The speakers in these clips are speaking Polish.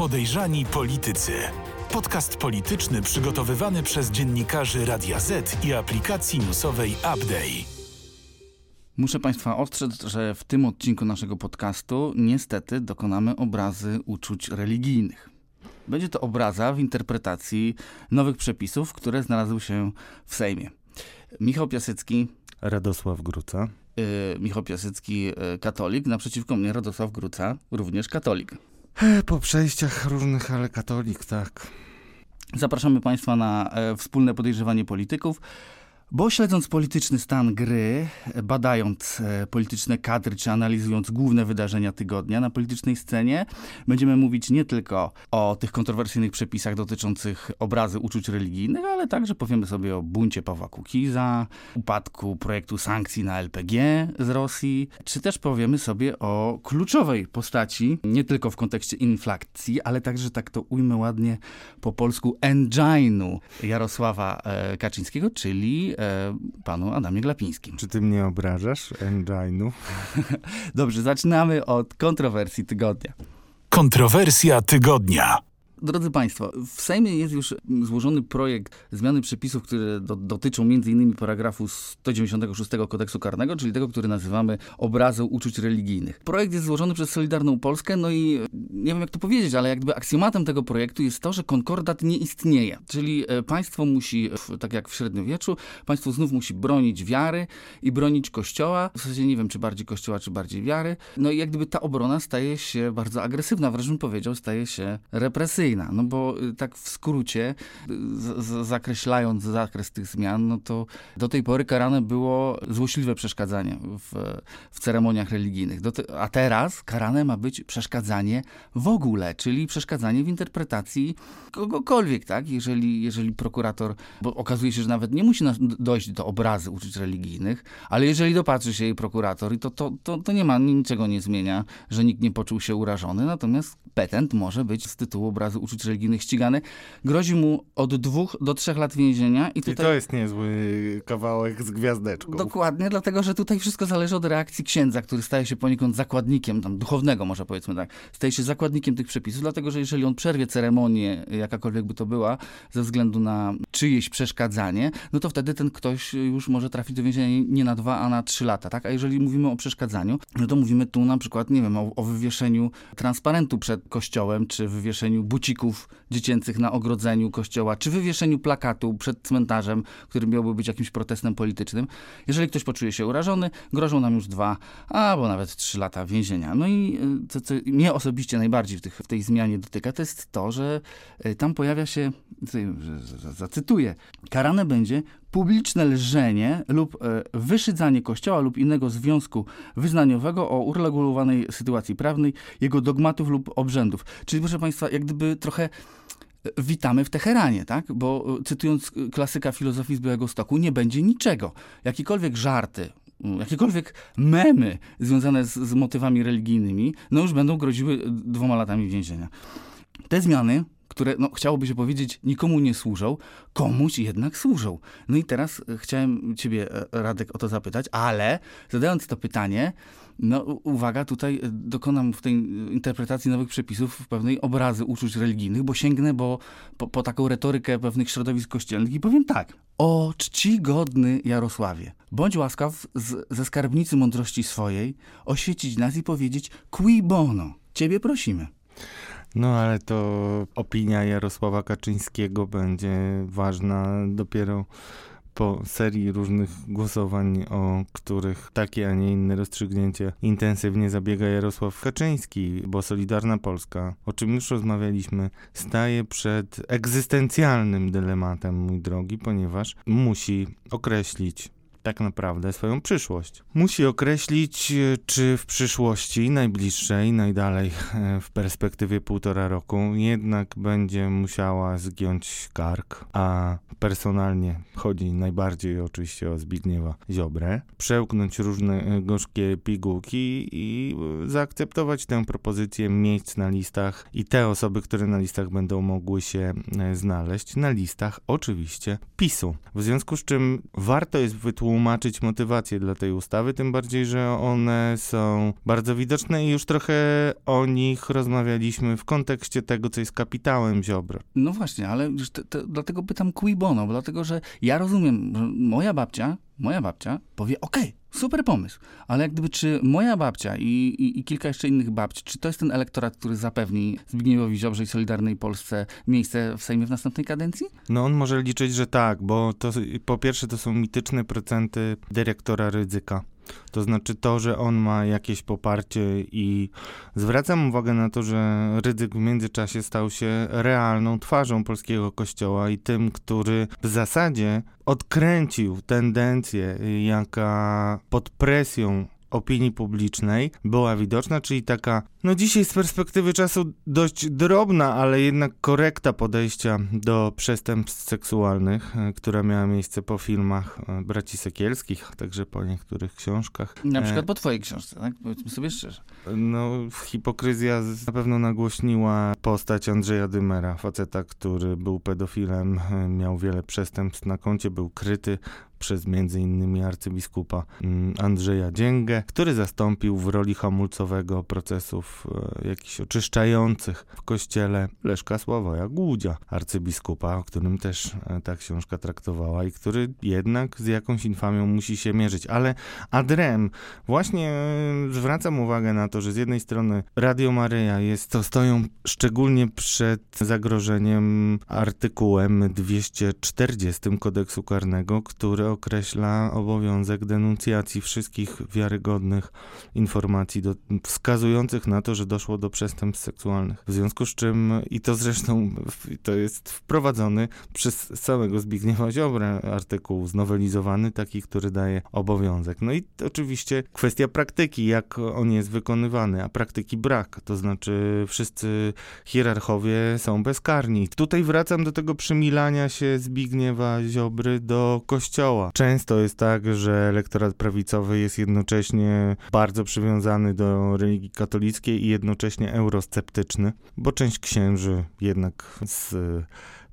Podejrzani politycy. Podcast polityczny przygotowywany przez dziennikarzy Radia Z i aplikacji newsowej Update. Muszę Państwa ostrzec, że w tym odcinku naszego podcastu niestety dokonamy obrazy uczuć religijnych. Będzie to obraza w interpretacji nowych przepisów, które znalazły się w Sejmie. Michał Piasecki, Radosław Gruca. yy, Michał Piasecki, yy, katolik, naprzeciwko mnie Radosław Gruca, również katolik. E, po przejściach różnych, ale katolik, tak. Zapraszamy Państwa na e, wspólne podejrzewanie polityków, bo śledząc polityczny stan gry, badając e, polityczne kadry, czy analizując główne wydarzenia tygodnia na politycznej scenie, będziemy mówić nie tylko o tych kontrowersyjnych przepisach dotyczących obrazy uczuć religijnych, ale także powiemy sobie o buncie Pawła Kukiza, upadku projektu sankcji na LPG z Rosji, czy też powiemy sobie o kluczowej postaci, nie tylko w kontekście inflacji, ale także, tak to ujmę ładnie po polsku, engine'u Jarosława e, Kaczyńskiego, czyli e, panu Adamie Glapińskim. Czy ty mnie obrażasz, engine'u? Dobrze, zaczynamy od kontrowersji tygodnia. Kontrowersja tygodnia. Drodzy Państwo, w Sejmie jest już złożony projekt zmiany przepisów, które do, dotyczą m.in. paragrafu 196 kodeksu karnego, czyli tego, który nazywamy obrazą uczuć religijnych. Projekt jest złożony przez Solidarną Polskę, no i e, nie wiem jak to powiedzieć, ale jakby aksjomatem tego projektu jest to, że konkordat nie istnieje. Czyli e, państwo musi, tak jak w średniowieczu, państwo znów musi bronić wiary i bronić kościoła. W zasadzie nie wiem, czy bardziej kościoła, czy bardziej wiary. No i jak gdyby ta obrona staje się bardzo agresywna, wręcz bym powiedział, staje się represyjna. No bo y, tak w skrócie, y, z, z, zakreślając zakres tych zmian, no to do tej pory karane było złośliwe przeszkadzanie w, w ceremoniach religijnych. Te, a teraz karane ma być przeszkadzanie w ogóle, czyli przeszkadzanie w interpretacji kogokolwiek, tak? Jeżeli, jeżeli prokurator, bo okazuje się, że nawet nie musi dojść do obrazy uczuć religijnych, ale jeżeli dopatrzy się jej prokurator, to, to, to, to nie ma, niczego nie zmienia, że nikt nie poczuł się urażony, natomiast petent może być z tytułu obrazy uczuć religijnych ścigany. Grozi mu od dwóch do trzech lat więzienia i I tutaj... to jest niezły kawałek z gwiazdeczką. Dokładnie, dlatego że tutaj wszystko zależy od reakcji księdza, który staje się poniekąd zakładnikiem, tam duchownego może powiedzmy tak, staje się zakładnikiem tych przepisów, dlatego że jeżeli on przerwie ceremonię, jakakolwiek by to była, ze względu na czyjeś przeszkadzanie, no to wtedy ten ktoś już może trafić do więzienia nie na dwa, a na trzy lata, tak? A jeżeli mówimy o przeszkadzaniu, no to mówimy tu na przykład, nie wiem, o, o wywieszeniu transparentu przed kościołem, czy wywieszeniu dziecięcych na ogrodzeniu kościoła, czy wywieszeniu plakatu przed cmentarzem, który miałby być jakimś protestem politycznym. Jeżeli ktoś poczuje się urażony, grożą nam już dwa, albo nawet trzy lata więzienia. No i to, co mnie osobiście najbardziej w, tych, w tej zmianie dotyka, to jest to, że y, tam pojawia się, zacytuję, karane będzie publiczne lżenie lub e, wyszydzanie kościoła lub innego związku wyznaniowego o uregulowanej sytuacji prawnej, jego dogmatów lub obrzędów. Czyli proszę Państwa, jak gdyby trochę e, witamy w Teheranie, tak? Bo e, cytując klasyka filozofii z Białego Stoku, nie będzie niczego. Jakiekolwiek żarty, m, jakiekolwiek memy związane z, z motywami religijnymi, no już będą groziły dwoma latami więzienia. Te zmiany, które, no, chciałoby się powiedzieć, nikomu nie służą, komuś jednak służą. No i teraz e, chciałem ciebie, e, Radek, o to zapytać, ale zadając to pytanie, no uwaga, tutaj e, dokonam w tej interpretacji nowych przepisów pewnej obrazy uczuć religijnych, bo sięgnę bo, po, po taką retorykę pewnych środowisk kościelnych i powiem tak. O czcigodny Jarosławie, bądź łaskaw z, ze skarbnicy mądrości swojej oświecić nas i powiedzieć qui bono. Ciebie prosimy. No ale to opinia Jarosława Kaczyńskiego będzie ważna dopiero po serii różnych głosowań, o których takie, a nie inne rozstrzygnięcie intensywnie zabiega Jarosław Kaczyński, bo Solidarna Polska, o czym już rozmawialiśmy, staje przed egzystencjalnym dylematem, mój drogi, ponieważ musi określić tak naprawdę swoją przyszłość. Musi określić, e, czy w przyszłości najbliższej, najdalej e, w perspektywie półtora roku, jednak będzie musiała zgiąć kark, a personalnie chodzi najbardziej oczywiście o Zbigniewa Ziobrę, przełknąć różne e, gorzkie pigułki i zaakceptować tę propozycję miejsc na listach i te osoby, które na listach będą mogły się znaleźć, na listach oczywiście PiSu. W związku z czym warto jest wytłumaczyć, wytłumaczyć motywację dla tej ustawy, tym bardziej, że one są bardzo widoczne i już trochę o nich rozmawialiśmy w kontekście tego, co jest kapitałem Ziobro. No właśnie, ale dlatego pytam cui bono, bo dlatego, że ja rozumiem, że moja babcia, moja babcia powie, okej, okay, Super pomysł, ale jak gdyby czy moja babcia i, i, i, kilka jeszcze innych babci, czy to jest ten elektorat, który zapewni Zbigniewowi Ziobrze i Solidarnej Polsce miejsce w Sejmie w następnej kadencji? No on może liczyć, że tak, bo to po pierwsze to są mityczne procenty dyrektora ryzyka. To znaczy to, że on ma jakieś poparcie i zwracam uwagę na to, że Rydzyk w międzyczasie stał się realną twarzą polskiego kościoła i tym, który w zasadzie odkręcił tendencję, jaka pod presją opinii publicznej była widoczna, czyli taka, no dzisiaj z perspektywy czasu dość drobna, ale jednak korekta podejścia do przestępstw seksualnych, e, która miała miejsce po filmach e, braci Sekielskich, także po niektórych książkach. Na przykład po twojej książce, tak? Powiedzmy sobie szczerze. No, hipokryzja na pewno nagłośniła postać Andrzeja Dymera, faceta, który był pedofilem, e, miał wiele przestępstw na koncie, był kryty, przez między innymi arcybiskupa mm, Andrzeja Dzięgę, który zastąpił w roli hamulcowego procesów e, jakichś oczyszczających w kościele Leszka Sławoja Głudzia, arcybiskupa, o którym też e, ta książka traktowała i który jednak z jakąś infamią musi się mierzyć. Ale Adrem, właśnie e, zwracam uwagę na to, że z jednej strony Radio Maryja jest, to stoją szczególnie przed zagrożeniem artykułem 240 kodeksu karnego, który określa obowiązek denuncjacji wszystkich wiarygodnych informacji do, wskazujących na to, że doszło do przestępstw seksualnych. W związku z czym, i to zresztą to jest wprowadzony przez samego Zbigniewa Ziobrę artykuł znowelizowany, taki, który daje obowiązek. No i oczywiście kwestia praktyki, jak on jest wykonywany, a praktyki brak, to znaczy wszyscy hierarchowie są bezkarni. Tutaj wracam do tego przymilania się Zbigniewa Ziobry do kościoła Często jest tak, że elektorat prawicowy jest jednocześnie bardzo przywiązany do religii katolickiej i jednocześnie eurosceptyczny, bo część księży jednak z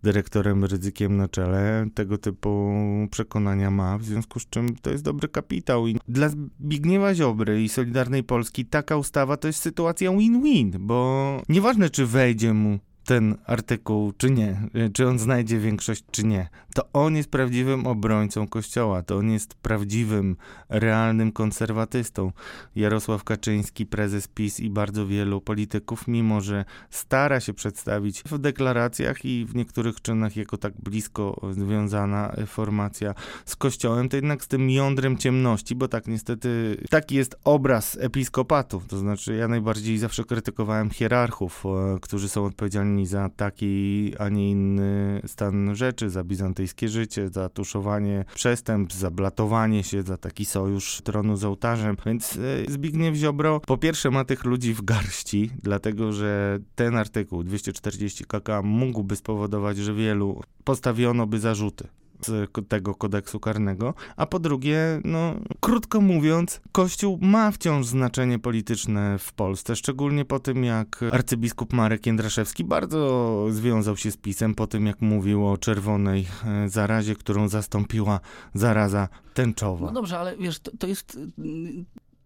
dyrektorem ryzykiem na czele tego typu przekonania ma, w związku z czym to jest dobry kapitał. I dla Zbigniewa Ziobry i Solidarnej Polski taka ustawa to jest sytuacja win-win, bo nieważne czy wejdzie mu ten artykuł, czy nie, czy on znajdzie większość, czy nie, to on jest prawdziwym obrońcą Kościoła, to on jest prawdziwym, realnym konserwatystą. Jarosław Kaczyński, prezes PiS i bardzo wielu polityków, mimo że stara się przedstawić w deklaracjach i w niektórych czynach jako tak blisko związana formacja z Kościołem, to jednak z tym jądrem ciemności, bo tak niestety taki jest obraz episkopatów, to znaczy ja najbardziej zawsze krytykowałem hierarchów, e, którzy są odpowiedzialni za taki, a nie inny stan rzeczy, za bizantyjskie życie, za tuszowanie przestępstw, za blatowanie się, za taki sojusz tronu z ołtarzem. Więc e, Zbigniew Ziobro po pierwsze ma tych ludzi w garści, dlatego że ten artykuł 240 KK mógłby spowodować, że wielu postawiono by zarzuty z tego kodeksu karnego, a po drugie, no, krótko mówiąc, Kościół ma wciąż znaczenie polityczne w Polsce, szczególnie po tym, jak arcybiskup Marek Jędraszewski bardzo związał się z pisem, po tym, jak mówił o czerwonej e, zarazie, którą zastąpiła zaraza tęczowa. No dobrze, ale wiesz, to, to jest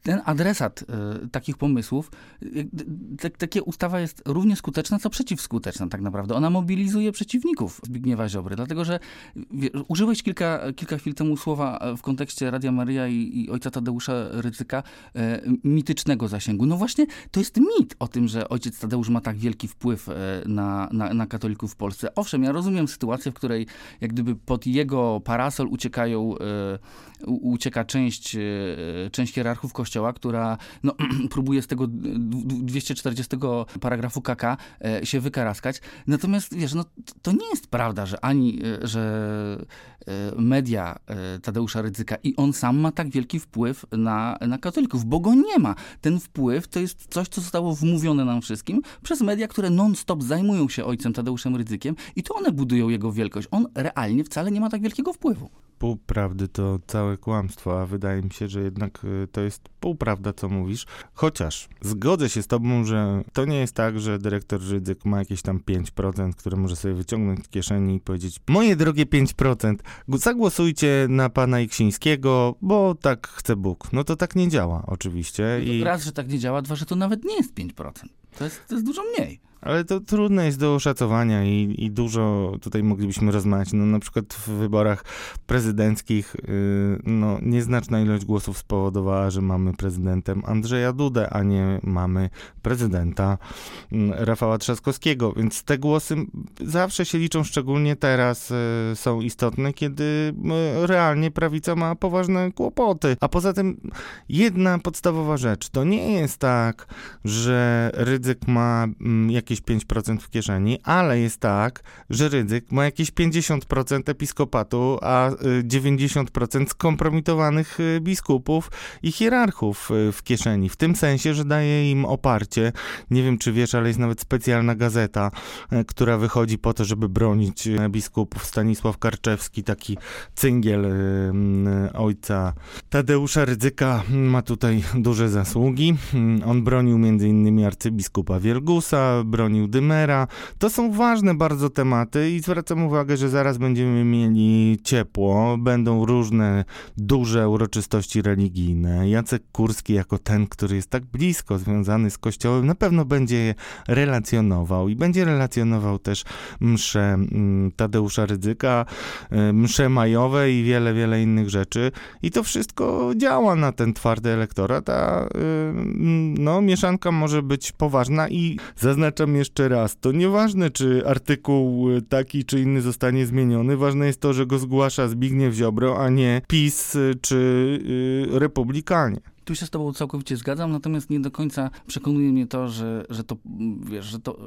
ten adresat y, takich pomysłów, y, t, takie ustawa jest równie skuteczna, co przeciwskuteczna tak naprawdę. Ona mobilizuje przeciwników Zbigniewa Ziobry, dlatego że wie, użyłeś kilka, kilka chwil temu słowa e, w kontekście Radia Maryja i, i ojca Tadeusza Rycyka e, mitycznego zasięgu. No właśnie, to jest mit o tym, że ojciec Tadeusz ma tak wielki wpływ e, na, na, na katolików w Polsce. Owszem, ja rozumiem sytuację, w której jak gdyby pod jego parasol uciekają, ucieka część, część hierarchów kościoła, Kościoła, która no, próbuje z tego 240 paragrafu KK e, się wykaraskać. Natomiast wiesz, no, to nie jest prawda, że ani, e, że e, media Tadeusza Rydzyka i on sam ma tak wielki wpływ na, na katolików, bo go nie ma. Ten wpływ to jest coś, co zostało wmówione nam wszystkim przez media, które non-stop zajmują się ojcem Tadeuszem Rydzykiem i to one budują jego wielkość. On realnie wcale nie ma tak wielkiego wpływu. Pół prawdy to całe kłamstwo, a wydaje mi się, że jednak y, to jest półprawda, co mówisz. Chociaż zgodzę się z tobą, że to nie jest tak, że dyrektor Rydzyk ma jakieś tam 5%, które może sobie wyciągnąć z kieszeni i powiedzieć moje drogie 5%, zagłosujcie na pana Iksińskiego, bo tak chce Bóg. No to tak nie działa oczywiście. I... Raz, że tak nie działa, dwa, że to nawet nie jest 5%. To jest, to jest dużo mniej. Ale to trudne jest do oszacowania i, i dużo tutaj moglibyśmy rozmawiać. No, na przykład w wyborach prezydenckich yy, no, nieznaczna ilość głosów spowodowała, że mamy prezydentem Andrzeja Dudę, a nie mamy prezydenta yy, Rafała Trzaskowskiego. Więc te głosy zawsze się liczą, szczególnie teraz yy, są istotne, kiedy yy, realnie prawica ma poważne kłopoty. A poza tym jedna podstawowa rzecz. To nie jest tak, że Rydzyk ma mm, jakieś jakieś 5% w kieszeni, ale jest tak, że Rydzyk ma jakieś 50% episkopatu, a 90% y, skompromitowanych y, biskupów i hierarchów y, w kieszeni. W tym sensie, że daje im oparcie. Nie wiem, czy wiesz, ale jest nawet specjalna gazeta, która wychodzi po to, żeby bronić biskupów. Stanisław Karczewski, taki cyngiel ojca Tadeusza Rydzyka, ma tutaj duże zasługi. On bronił m.in. arcybiskupa Wielgusa, bronił Dymera. To są ważne bardzo tematy i zwracam uwagę, że zaraz będziemy mieli ciepło, będą różne duże uroczystości religijne. Jacek Kurski jako ten, który jest tak blisko związany z Kościołem, na pewno będzie je relacjonował i będzie relacjonował też msze mm, Tadeusza Rydzyka, y, msze majowe i wiele, wiele innych rzeczy. I to wszystko działa na ten twardy elektorat, a y, mm, no, mieszanka może być poważna i zaznaczam jeszcze raz, to nieważne, czy artykuł y, taki czy inny zostanie zmieniony, ważne jest to, że go zgłasza Zbigniew Ziobro, a nie PiS y, czy y, Republikanie. Tu się z tobą całkowicie zgadzam, natomiast nie do końca przekonuje mnie to, że, że to, wiesz, że to,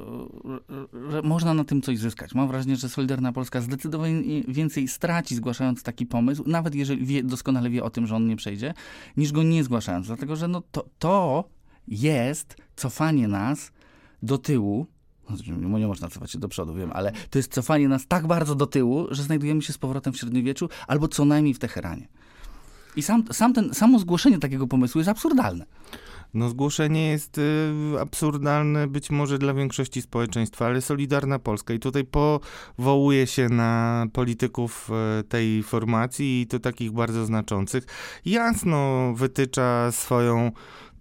że można na tym coś zyskać. Mam wrażenie, że Solidarna Polska zdecydowanie więcej straci zgłaszając taki pomysł, nawet jeżeli wie, doskonale wie o tym, że on nie przejdzie, niż go nie zgłaszając. Dlatego, że no to, to jest cofanie nas do tyłu, no, nie można cofać się do przodu, wiem, ale to jest cofanie nas tak bardzo do tyłu, że znajdujemy się z powrotem w średniowieczu, albo co najmniej w Teheranie. I sam, sam ten, samo zgłoszenie takiego pomysłu jest absurdalne. No zgłoszenie jest y, absurdalne być może dla większości społeczeństwa, ale Solidarna Polska i tutaj powołuje się na polityków y, tej formacji i to takich bardzo znaczących. Jasno wytycza swoją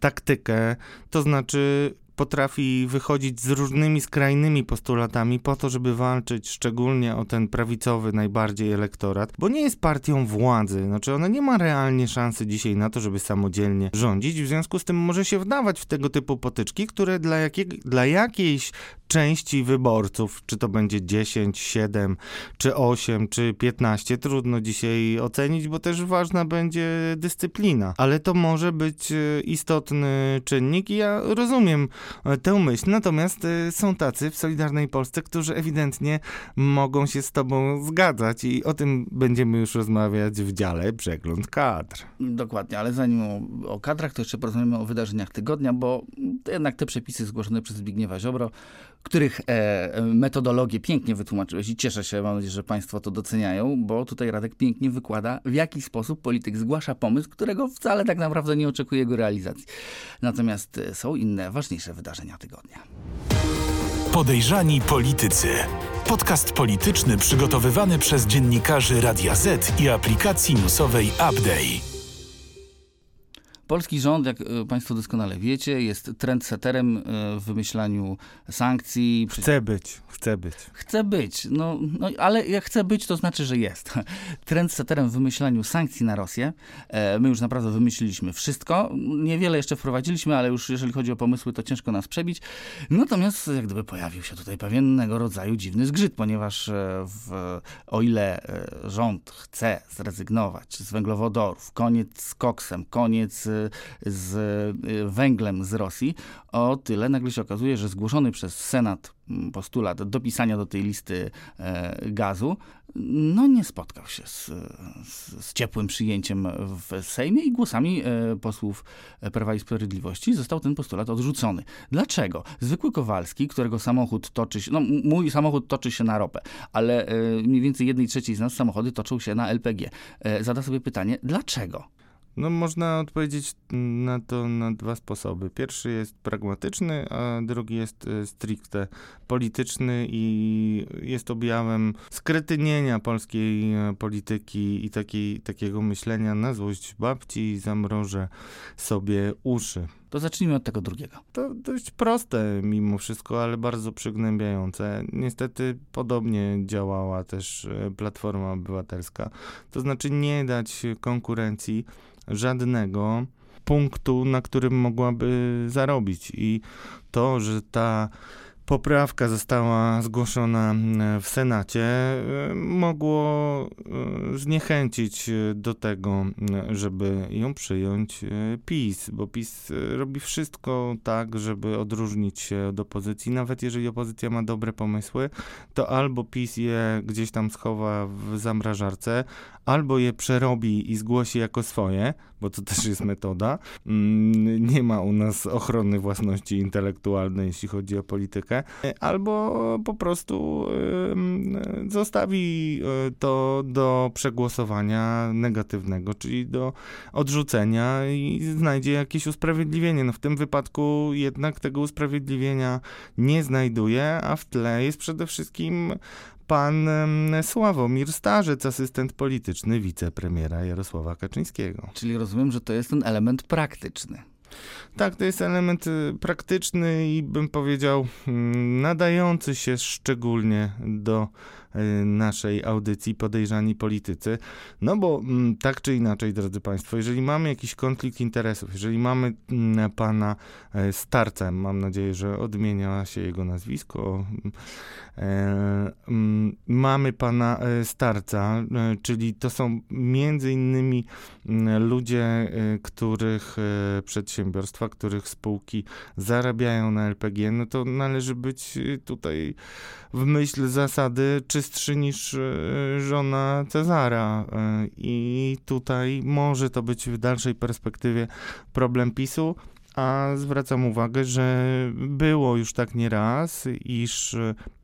taktykę, to znaczy potrafi wychodzić z różnymi skrajnymi postulatami po to, żeby walczyć szczególnie o ten prawicowy najbardziej elektorat, bo nie jest partią władzy, znaczy ona nie ma realnie szansy dzisiaj na to, żeby samodzielnie rządzić, w związku z tym może się wdawać w tego typu potyczki, które dla, jakiej, dla jakiejś części wyborców, czy to będzie 10, 7, czy 8, czy 15, trudno dzisiaj ocenić, bo też ważna będzie dyscyplina, ale to może być e, istotny czynnik i ja rozumiem e, tę myśl, natomiast e, są tacy w Solidarnej Polsce, którzy ewidentnie mogą się z tobą zgadzać i o tym będziemy już rozmawiać w dziale Przegląd Kadr. Dokładnie, ale zanim o, o kadrach, to jeszcze porozmawiamy o wydarzeniach tygodnia, bo jednak te przepisy zgłoszone przez Zbigniewa Ziobro których e, metodologię pięknie wytłumaczyłeś i cieszę się, mam nadzieję, że Państwo to doceniają, bo tutaj Radek pięknie wykłada, w jaki sposób polityk zgłasza pomysł, którego wcale tak naprawdę nie oczekuje jego realizacji. Natomiast e, są inne, ważniejsze wydarzenia tygodnia. Podejrzani politycy. Podcast polityczny przygotowywany przez dziennikarzy Radia Z i aplikacji newsowej Update. Polski rząd, jak e, Państwo doskonale wiecie, jest trendseterem e, w wymyślaniu sankcji. Chce być, chce być. Chce być, no, no ale jak chce być, to znaczy, że jest. Trendseterem w wymyślaniu sankcji na Rosję. E, my już naprawdę wymyśliliśmy wszystko. Niewiele jeszcze wprowadziliśmy, ale już jeżeli chodzi o pomysły, to ciężko nas przebić. Natomiast jak gdyby pojawił się tutaj pewnego rodzaju dziwny zgrzyt, ponieważ w, o ile rząd chce zrezygnować z węglowodorów, koniec z koksem, koniec z węglem z Rosji, o tyle nagle się okazuje, że zgłoszony przez Senat mm, postulat dopisania do tej listy gazu, no nie spotkał się z, z, z ciepłym przyjęciem w Sejmie i głosami posłów Prawa i Sprawiedliwości został ten postulat odrzucony. Dlaczego? Zwykły Kowalski, którego samochód toczy się, no mój samochód toczy się na ropę, ale mniej więcej jednej trzeciej z nas samochody toczą się na LPG. Zada sobie pytanie, dlaczego? No, można odpowiedzieć na to na dwa sposoby. Pierwszy jest pragmatyczny, a drugi jest e, stricte polityczny i jest objawem skretynienia polskiej e, polityki i takiego myślenia na złość babci zamrożę sobie uszy. To zacznijmy od tego drugiego. To dość proste mimo wszystko, ale bardzo przygnębiające. Niestety podobnie działała też e, Platforma Obywatelska. To znaczy nie dać konkurencji żadnego punktu, na którym mogłaby zarobić. I to, że ta poprawka została zgłoszona e, w Senacie, e, mogło e, zniechęcić do tego, żeby ją przyjąć PiS, bo PiS robi wszystko tak, żeby odróżnić się od opozycji. Nawet jeżeli opozycja ma dobre pomysły, to albo PiS je gdzieś tam schowa w zamrażarce, albo je przerobi i zgłosi jako swoje, bo to też jest metoda. Mm, nie ma u nas ochrony własności intelektualnej, jeśli chodzi o politykę, albo po prostu zostawi e, to do przegłosowania negatywnego, czyli do odrzucenia i znajdzie jakieś usprawiedliwienie. No w tym wypadku jednak tego usprawiedliwienia nie znajduje, a w tle jest przede wszystkim pan Sławomir Starzec, asystent polityczny wicepremiera Jarosława Kaczyńskiego. Czyli rozumiem, że to jest ten element praktyczny. Tak, to jest element y, praktyczny i bym powiedział mm, nadający się szczególnie do naszej audycji Podejrzani Politycy. No bo mm, tak czy inaczej, drodzy Państwo, jeżeli mamy jakiś konflikt interesów, jeżeli mamy mm, pana e, starca, mam nadzieję, że odmienia się jego nazwisko, e, mamy pana e, starca, czyli to są między innymi ludzie, których przedsiębiorstwa, których spółki zarabiają na LPG, no to należy być tutaj w myśl zasady czystszy niż żona Cezara. I tutaj może to być w dalszej perspektywie problem PiSu. A zwracam uwagę, że było już tak nieraz, iż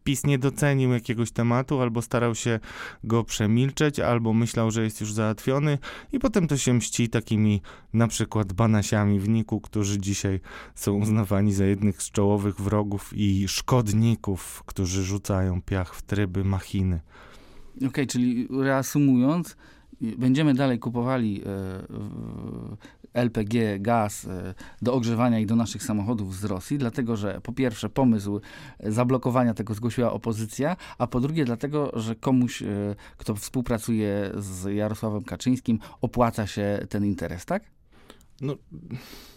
PiS nie docenił jakiegoś tematu, albo starał się go przemilczeć, albo myślał, że jest już załatwiony, i potem to się mści takimi na przykład banasiami w Niku, którzy dzisiaj są uznawani za jednych z czołowych wrogów i szkodników, którzy rzucają piach w tryby machiny. Okej, okay, czyli reasumując, będziemy dalej kupowali e, LPG, gaz e, do ogrzewania i do naszych samochodów z Rosji, dlatego że po pierwsze pomysł zablokowania tego zgłosiła opozycja, a po drugie dlatego, że komuś, e, kto współpracuje z Jarosławem Kaczyńskim, opłaca się ten interes, tak? No,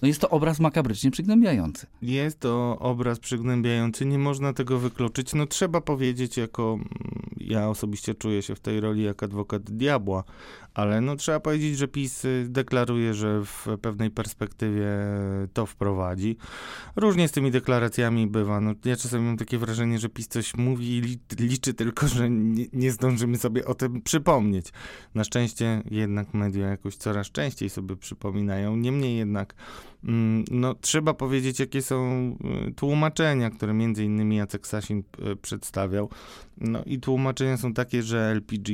no jest to obraz makabrycznie przygnębiający. Jest to obraz przygnębiający, nie można tego wykluczyć. No trzeba powiedzieć, jako mm, ja osobiście czuję się w tej roli jak adwokat diabła, ale no trzeba powiedzieć, że PiS y, deklaruje, że w pewnej perspektywie to wprowadzi. Różnie z tymi deklaracjami bywa. No, ja czasami mam takie wrażenie, że PiS coś mówi i liczy tylko, że nie, nie zdążymy sobie o tym przypomnieć. Na szczęście jednak media jakoś coraz częściej sobie przypominają. Niemniej jednak no, trzeba powiedzieć, jakie są y, tłumaczenia, które między innymi Jacek Sasin y, przedstawiał. No i tłumaczenia są takie, że LPG,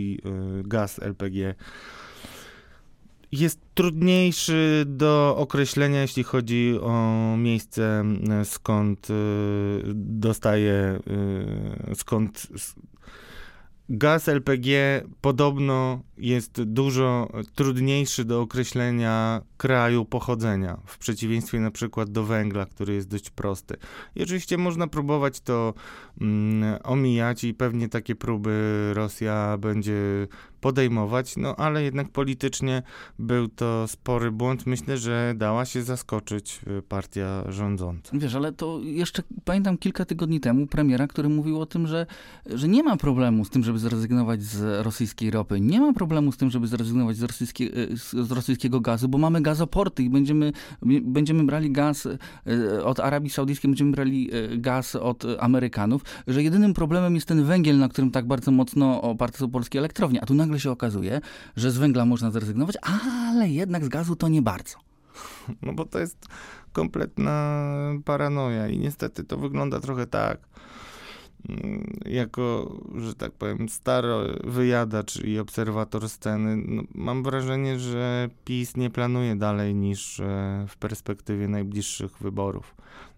gaz LPG jest trudniejszy do określenia, jeśli chodzi o miejsce, skąd y, dostaje, y, skąd Gaz LPG podobno jest dużo trudniejszy do określenia kraju pochodzenia, w przeciwieństwie na przykład do węgla, który jest dość prosty. I oczywiście można próbować to mm, omijać i pewnie takie próby Rosja będzie podejmować, no ale jednak politycznie był to spory błąd. Myślę, że dała się zaskoczyć y, partia rządząca. Wiesz, ale to jeszcze pamiętam kilka tygodni temu premiera, który mówił o tym, że, że nie ma problemu z tym, żeby zrezygnować z rosyjskiej ropy, nie ma problemu z tym, żeby zrezygnować z, y, z rosyjskiego gazu, bo mamy gazoporty i będziemy, będziemy brali gaz y, od Arabii Saudyjskiej, będziemy brali gaz od Amerykanów, że jedynym problemem jest ten węgiel, na którym tak bardzo mocno oparte są polskie elektrownie, a tu nagle się okazuje, że z węgla można zrezygnować, ale jednak z gazu to nie bardzo. No bo to jest kompletna paranoja i niestety to wygląda trochę tak, mm, jako, że tak powiem, stary wyjadacz i obserwator sceny, no, mam wrażenie, że PiS nie planuje dalej niż e, w perspektywie najbliższych wyborów.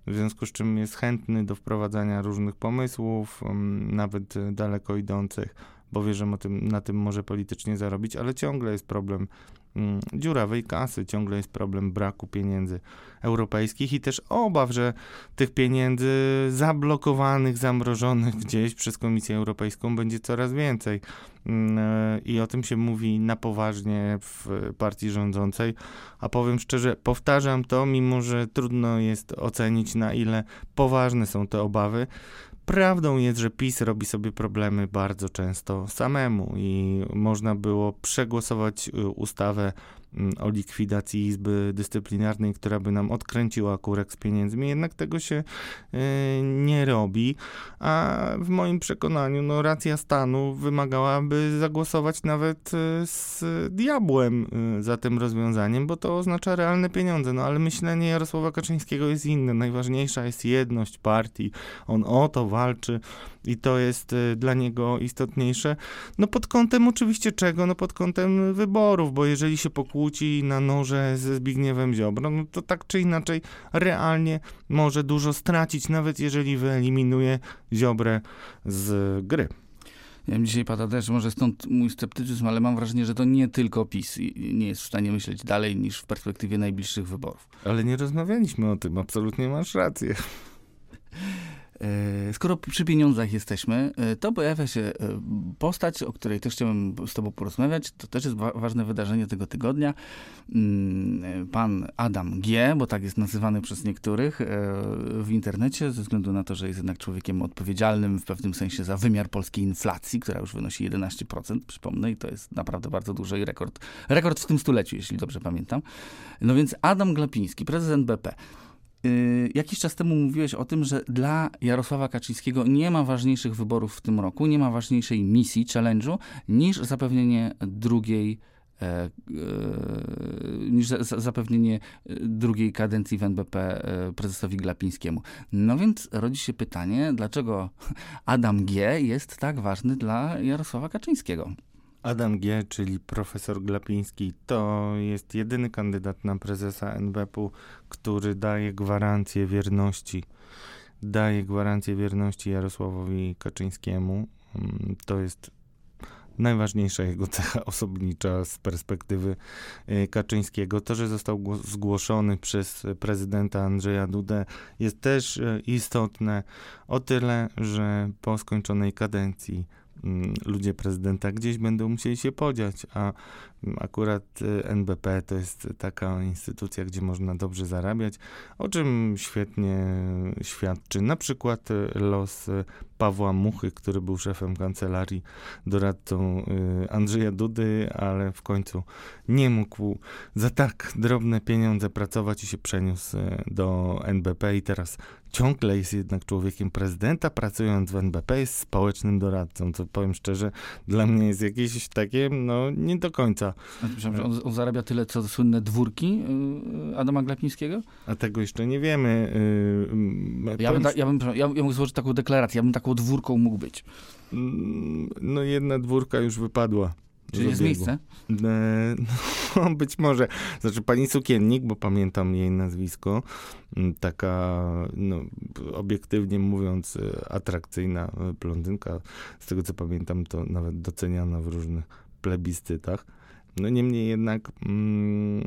W związku z czym jest chętny do wprowadzania różnych pomysłów, mm, nawet daleko idących bo wie, że tym, na tym może politycznie zarobić, ale ciągle jest problem mm, dziurawej kasy, ciągle jest problem braku pieniędzy europejskich i też obaw, że tych pieniędzy zablokowanych, zamrożonych gdzieś przez Komisję Europejską będzie coraz więcej. Mm, e, I o tym się mówi na poważnie w partii rządzącej. A powiem szczerze, powtarzam to, mimo że trudno jest ocenić, na ile poważne są te obawy. Prawdą jest, że PiS robi sobie problemy bardzo często samemu i można było przegłosować y, ustawę o likwidacji Izby Dyscyplinarnej, która by nam odkręciła kurek z pieniędzmi, jednak tego się y, nie robi, a w moim przekonaniu no, racja stanu wymagałaby zagłosować nawet y, z diabłem y, za tym rozwiązaniem, bo to oznacza realne pieniądze, no ale myślenie Jarosława Kaczyńskiego jest inne. Najważniejsza jest jedność partii, on o to walczy i to jest dla niego istotniejsze. No pod kątem oczywiście czego? No pod kątem wyborów, bo jeżeli się pokłóci kłóci na noże ze Zbigniewem Ziobro, no to tak czy inaczej realnie może dużo stracić, nawet jeżeli wyeliminuje Ziobrę z gry. Ja wiem, dzisiaj pada też, może stąd mój sceptycyzm, ale mam wrażenie, że to nie tylko PiS nie jest w stanie myśleć dalej niż w perspektywie najbliższych wyborów. Ale nie rozmawialiśmy o tym, absolutnie masz rację. E, skoro przy pieniądzach jesteśmy, e, to pojawia się e, postać, o której też chciałem z Tobą porozmawiać. To też jest ważne wydarzenie tego tygodnia. Mm, pan Adam G., bo tak jest nazywany przez niektórych w internecie, ze względu na to, że jest jednak człowiekiem odpowiedzialnym w pewnym sensie za wymiar polskiej inflacji, która już wynosi 11%, przypomnę, i to jest naprawdę bardzo duży rekord. Rekord w tym stuleciu, jeśli dobrze pamiętam. No więc Adam Glapiński, prezydent BP. Y, jakiś czas temu mówiłeś o tym, że dla Jarosława Kaczyńskiego nie ma ważniejszych wyborów w tym roku, nie ma ważniejszej misji, challenge'u, niż zapewnienie drugiej e, e, niż zapewnienie drugiej kadencji w NBP e, prezesowi Glapińskiemu. No więc rodzi się pytanie, dlaczego Adam G. jest tak ważny dla Jarosława Kaczyńskiego? Adam G., czyli profesor Glapiński, to jest jedyny kandydat na prezesa NBP-u, który daje gwarancję wierności. Daje gwarancję wierności Jarosławowi Kaczyńskiemu. Mm, to jest najważniejsza jego cecha osobnicza z perspektywy y, Kaczyńskiego. To, że został zgłoszony przez prezydenta Andrzeja Dudę jest też y, istotne o tyle, że po skończonej kadencji ludzie prezydenta gdzieś będą musieli się podziać, a akurat y, NBP to jest taka instytucja, gdzie można dobrze zarabiać, o czym świetnie świadczy na przykład los Pawła Muchy, który był szefem kancelarii, doradcą y, Andrzeja Dudy, ale w końcu nie mógł za tak drobne pieniądze pracować i się przeniósł y, do NBP i teraz ciągle jest jednak człowiekiem prezydenta, pracując w NBP, jest społecznym doradcą, co powiem szczerze, dla mnie jest jakieś takie, no nie do końca. On, on zarabia tyle, co słynne dwórki y, Adama Glapińskiego? A tego jeszcze nie wiemy. Ja bym, ja, bym, ja, ja mógł złożyć taką deklarację, ja bym taką dwórką mógł być. Mm, no jedna dwórka już wypadła. Czy jest miejsce? E, no, być może. Znaczy pani Sukiennik, bo pamiętam jej nazwisko, mm, taka, no, obiektywnie mówiąc, e, atrakcyjna blondynka. Z tego co pamiętam, to nawet doceniana w różnych plebiscytach. No niemniej jednak mm,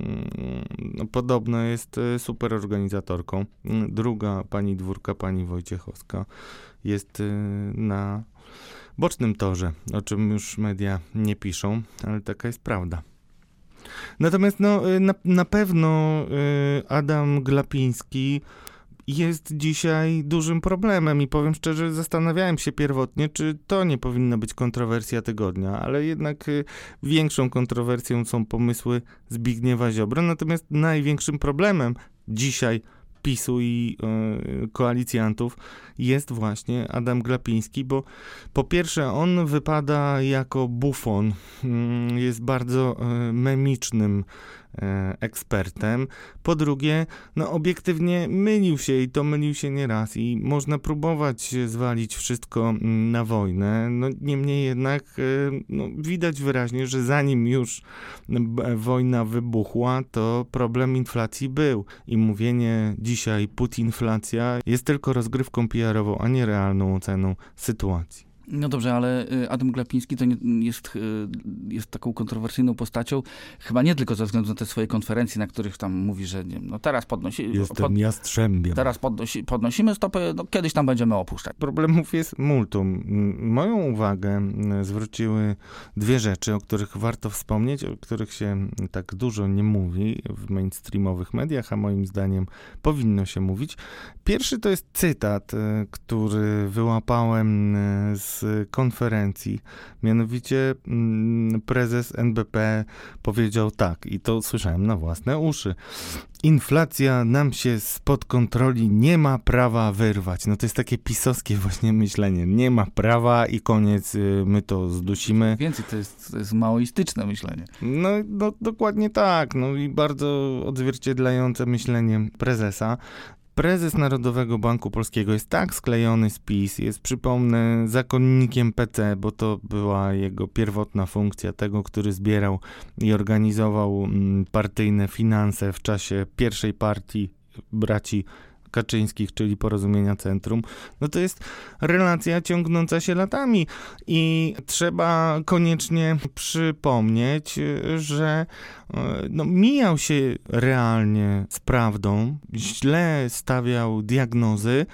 no, podobno jest e, super organizatorką. Druga pani dwórka, pani Wojciechowska, jest na bocznym torze, o czym już media nie piszą, ale taka jest prawda. Natomiast no, y, na, na pewno Adam Glapiński jest dzisiaj dużym problemem i powiem szczerze, zastanawiałem się pierwotnie, czy to nie powinna być kontrowersja tygodnia, ale jednak y, większą kontrowersją są pomysły Zbigniewa Ziobro. Natomiast największym problemem dzisiaj PiSu i y, koalicjantów jest właśnie Adam Glapiński, bo po pierwsze on wypada jako bufon, y, jest bardzo y, memicznym ekspertem. Po drugie, no obiektywnie mylił się i to mylił się nieraz i można próbować zwalić wszystko mm, na wojnę. No niemniej jednak e, no, widać wyraźnie, że zanim już wojna wybuchła, to problem inflacji był i mówienie dzisiaj putinflacja jest tylko rozgrywką PR-ową, a nie realną oceną sytuacji. No dobrze, ale y, Adam Glapiński to nie, jest, y, jest taką kontrowersyjną postacią, chyba nie tylko ze względu na te swoje konferencje, na których tam mówi, że nie, no teraz podnosi... Jestem pod, jastrzębiem. Teraz podnosi, podnosimy stopy, no kiedyś tam będziemy opuszczać. Problemów jest multum. Moją uwagę zwróciły dwie rzeczy, o których warto wspomnieć, o których się tak dużo nie mówi w mainstreamowych mediach, a moim zdaniem powinno się mówić. Pierwszy to jest cytat, y, który wyłapałem z z konferencji. Mianowicie mm, prezes NBP powiedział tak, i to słyszałem na własne uszy. Inflacja nam się spod kontroli nie ma prawa wyrwać. No to jest takie pisowskie właśnie myślenie. Nie ma prawa i koniec, y, my to zdusimy. Więcej to jest, to jest maoistyczne myślenie. No, no dokładnie tak. No i bardzo odzwierciedlające myślenie prezesa. Prezes Narodowego Banku Polskiego jest tak sklejony z PiS, jest przypomnę zakonnikiem PC, bo to była jego pierwotna funkcja tego, który zbierał i organizował mm, partyjne finanse w czasie pierwszej partii braci Kaczyńskich, czyli Porozumienia Centrum, no to jest relacja ciągnąca się latami i trzeba koniecznie przypomnieć, że e, no, mijał się realnie z prawdą, źle stawiał diagnozy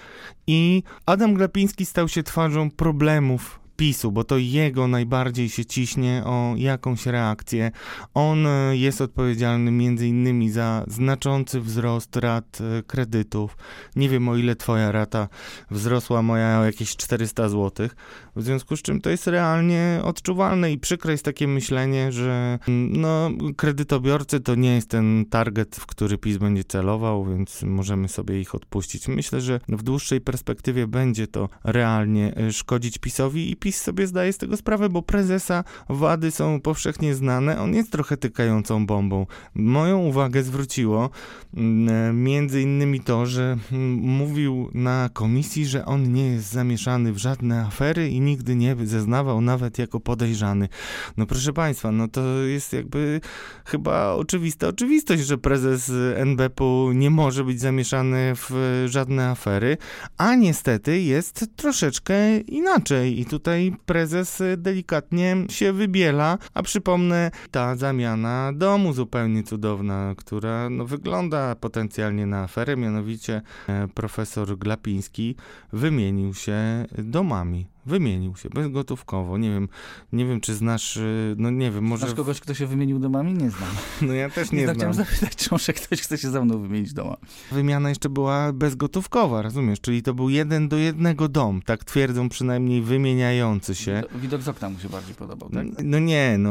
i Adam Glapiński stał się twarzą problemów PiSu, bo to jego najbardziej się ciśnie o jakąś reakcję. On e, jest odpowiedzialny między innymi za znaczący wzrost rat e, kredytów. Nie wiem o ile twoja rata wzrosła, moja o jakieś 400 zł. W związku z czym to jest realnie odczuwalne i przykre jest takie myślenie, że mm, no, kredytobiorcy to nie jest ten target, w który PiS będzie celował, więc możemy sobie ich odpuścić. Myślę, że w dłuższej perspektywie będzie to realnie e, szkodzić PiSowi i PiS sobie zdaje z tego sprawę, bo prezesa wady są powszechnie znane. On jest trochę tykającą bombą. Moją uwagę zwróciło mm, między innymi to, że mm, mówił na komisji, że on nie jest zamieszany w żadne afery i nigdy nie zeznawał nawet jako podejrzany. No proszę państwa, no to jest jakby chyba oczywista oczywistość, że prezes NBP-u nie może być zamieszany w żadne afery, a niestety jest troszeczkę inaczej. I tutaj prezes delikatnie się wybiela, a przypomnę, ta zamiana domu zupełnie cudowna, która no, wygląda potencjalnie na aferę, mianowicie e, profesor Glapiński wymienił się domami Wymienił się bezgotówkowo. Nie wiem, nie wiem, czy znasz, y, no nie wiem, może... Znasz kogoś, kto się wymienił domami? Nie znam. No ja też nie, nie znam. Chciałem zapytać, czy może ktoś chce się ze mną wymienić doma. Wymiana jeszcze była bezgotówkowa, rozumiesz? Czyli to był jeden do jednego dom, tak twierdzą przynajmniej wymieniający się. Widok z okna mu się bardziej podobał, tak? No nie, no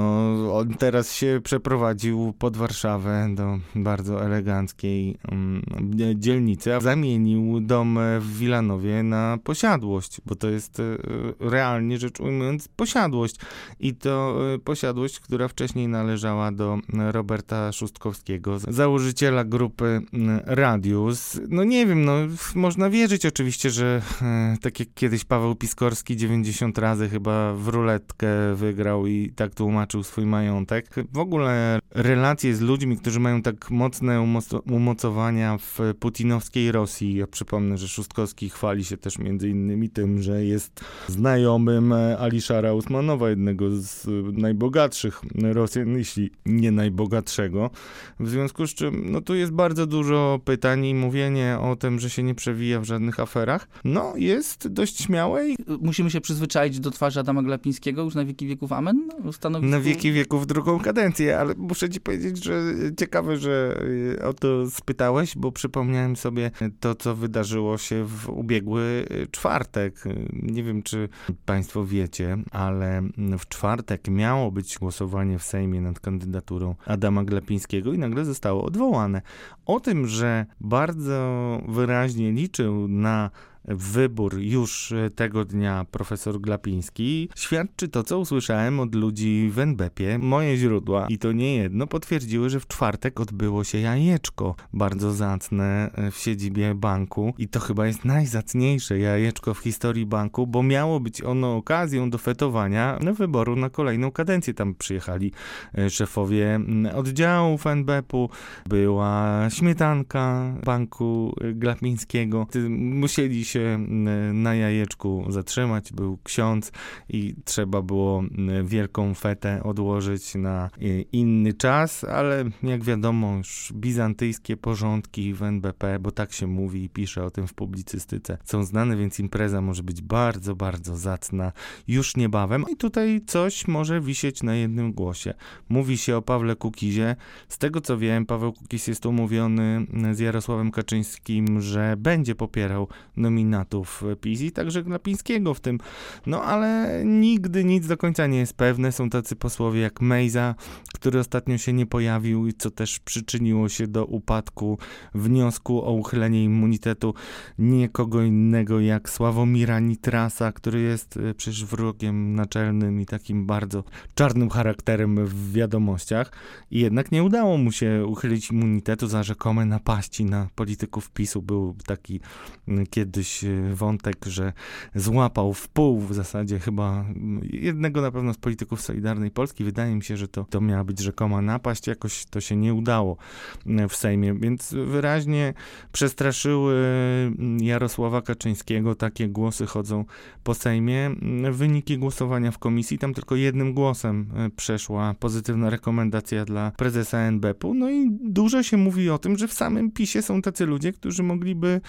on teraz się przeprowadził pod Warszawę do bardzo eleganckiej um, dzielnicy, a zamienił dom w Wilanowie na posiadłość, bo to jest y, realnie rzecz ujmując posiadłość. I to e, posiadłość, która wcześniej należała do Roberta Szustkowskiego, założyciela grupy Radius. No nie wiem, no można wierzyć oczywiście, że tak jak kiedyś Paweł Piskorski 90 razy chyba w ruletkę wygrał i tak tłumaczył swój majątek. W ogóle relacje z ludźmi, którzy mają tak mocne umocowania w putinowskiej Rosji. Ja przypomnę, że Szustkowski chwali się też między innymi tym, że jest znajomym Aliszara Usmanowa, jednego z najbogatszych Rosjan, jeśli nie najbogatszego. W związku z czym, no tu jest bardzo dużo pytań i mówienie o tym, że się nie przewija w żadnych aferach, no jest dość śmiałe i Musimy się przyzwyczaić do twarzy Adama Glapińskiego już na wieki wieków amen? Stanowisku... na wieki wieków drugą kadencję, ale muszę ci powiedzieć, że ciekawe, że y, o to spytałeś, bo przypomniałem sobie to, co wydarzyło się w ubiegły czwartek. Nie wiem, czy państwo wiecie, ale w czwartek miało być głosowanie w Sejmie nad kandydaturą Adama Glapińskiego i nagle zostało odwołane. O tym, że bardzo wyraźnie liczył na wybór już e, tego dnia profesor Glapiński, świadczy to, co usłyszałem od ludzi w NBP-ie. Moje źródła, i to nie jedno, potwierdziły, że w czwartek odbyło się jajeczko, bardzo zacne e, w siedzibie banku i to chyba jest najzacniejsze jajeczko w historii banku, bo miało być ono okazją do fetowania wyboru na kolejną kadencję. Tam przyjechali e, szefowie oddziałów NBP-u, była śmietanka banku Glapińskiego. Musieli się na jajeczku zatrzymać. Był ksiądz i trzeba było wielką fetę odłożyć na inny czas, ale jak wiadomo, już bizantyjskie porządki w NBP, bo tak się mówi i pisze o tym w publicystyce, są znane, więc impreza może być bardzo, bardzo zacna już niebawem. I tutaj coś może wisieć na jednym głosie. Mówi się o Pawle Kukizie. Z tego co wiem, Paweł Kukiz jest umówiony z Jarosławem Kaczyńskim, że będzie popierał nominację nominatów PiS i także Glapińskiego w tym. No ale nigdy nic do końca nie jest pewne. Są tacy posłowie jak Mejza, który ostatnio się nie pojawił i co też przyczyniło się do upadku wniosku o uchylenie immunitetu nikogo innego jak Sławomira Nitrasa, który jest e, przecież wrogiem naczelnym i takim bardzo czarnym charakterem w wiadomościach. I jednak nie udało mu się uchylić immunitetu za rzekome napaści na polityków PiSu. Był taki kiedyś Y, wątek, że złapał w pół w zasadzie chyba jednego na pewno z polityków Solidarnej Polski. Wydaje mi się, że to, to miała być rzekoma napaść, jakoś to się nie udało y, w Sejmie, więc wyraźnie przestraszyły y, Jarosława Kaczyńskiego, takie głosy chodzą po Sejmie. Wyniki głosowania w komisji, tam tylko jednym głosem przeszła pozytywna rekomendacja dla prezesa NBP-u, no i dużo się mówi o tym, że w samym PiSie są tacy ludzie, którzy mogliby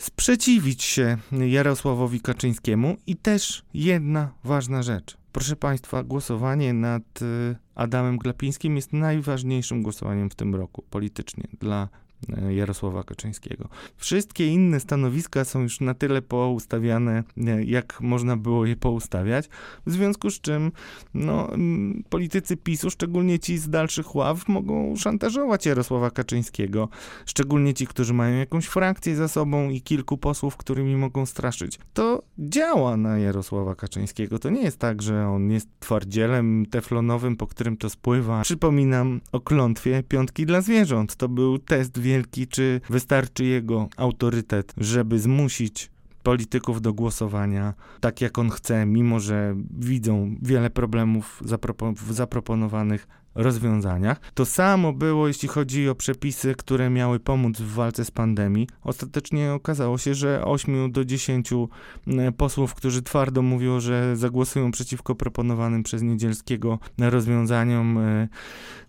sprzeciwić się Jarosławowi Kaczyńskiemu i też jedna ważna rzecz. Proszę Państwa, głosowanie nad y, Adamem Glapińskim jest najważniejszym głosowaniem w tym roku politycznie dla Jarosława Kaczyńskiego. Wszystkie inne stanowiska są już na tyle poustawiane, e, jak można było je poustawiać, w związku z czym no, politycy PiSu, szczególnie ci z dalszych ław, mogą szantażować Jarosława Kaczyńskiego, szczególnie ci, którzy mają jakąś frakcję za sobą i kilku posłów, którymi mogą straszyć. To działa na Jarosława Kaczyńskiego. To nie jest tak, że on jest twardzielem teflonowym, po którym to spływa. Przypominam o klątwie piątki dla zwierząt. To był test wielki, czy wystarczy jego autorytet, żeby zmusić polityków do głosowania tak, jak on chce, mimo że widzą wiele problemów w zaproponowanych rozwiązaniach. To samo było, jeśli chodzi o przepisy, które miały pomóc w walce z pandemii. Ostatecznie okazało się, że 8 do 10 e, posłów, którzy twardo mówią, że zagłosują przeciwko proponowanym przez Niedzielskiego rozwiązaniom, e,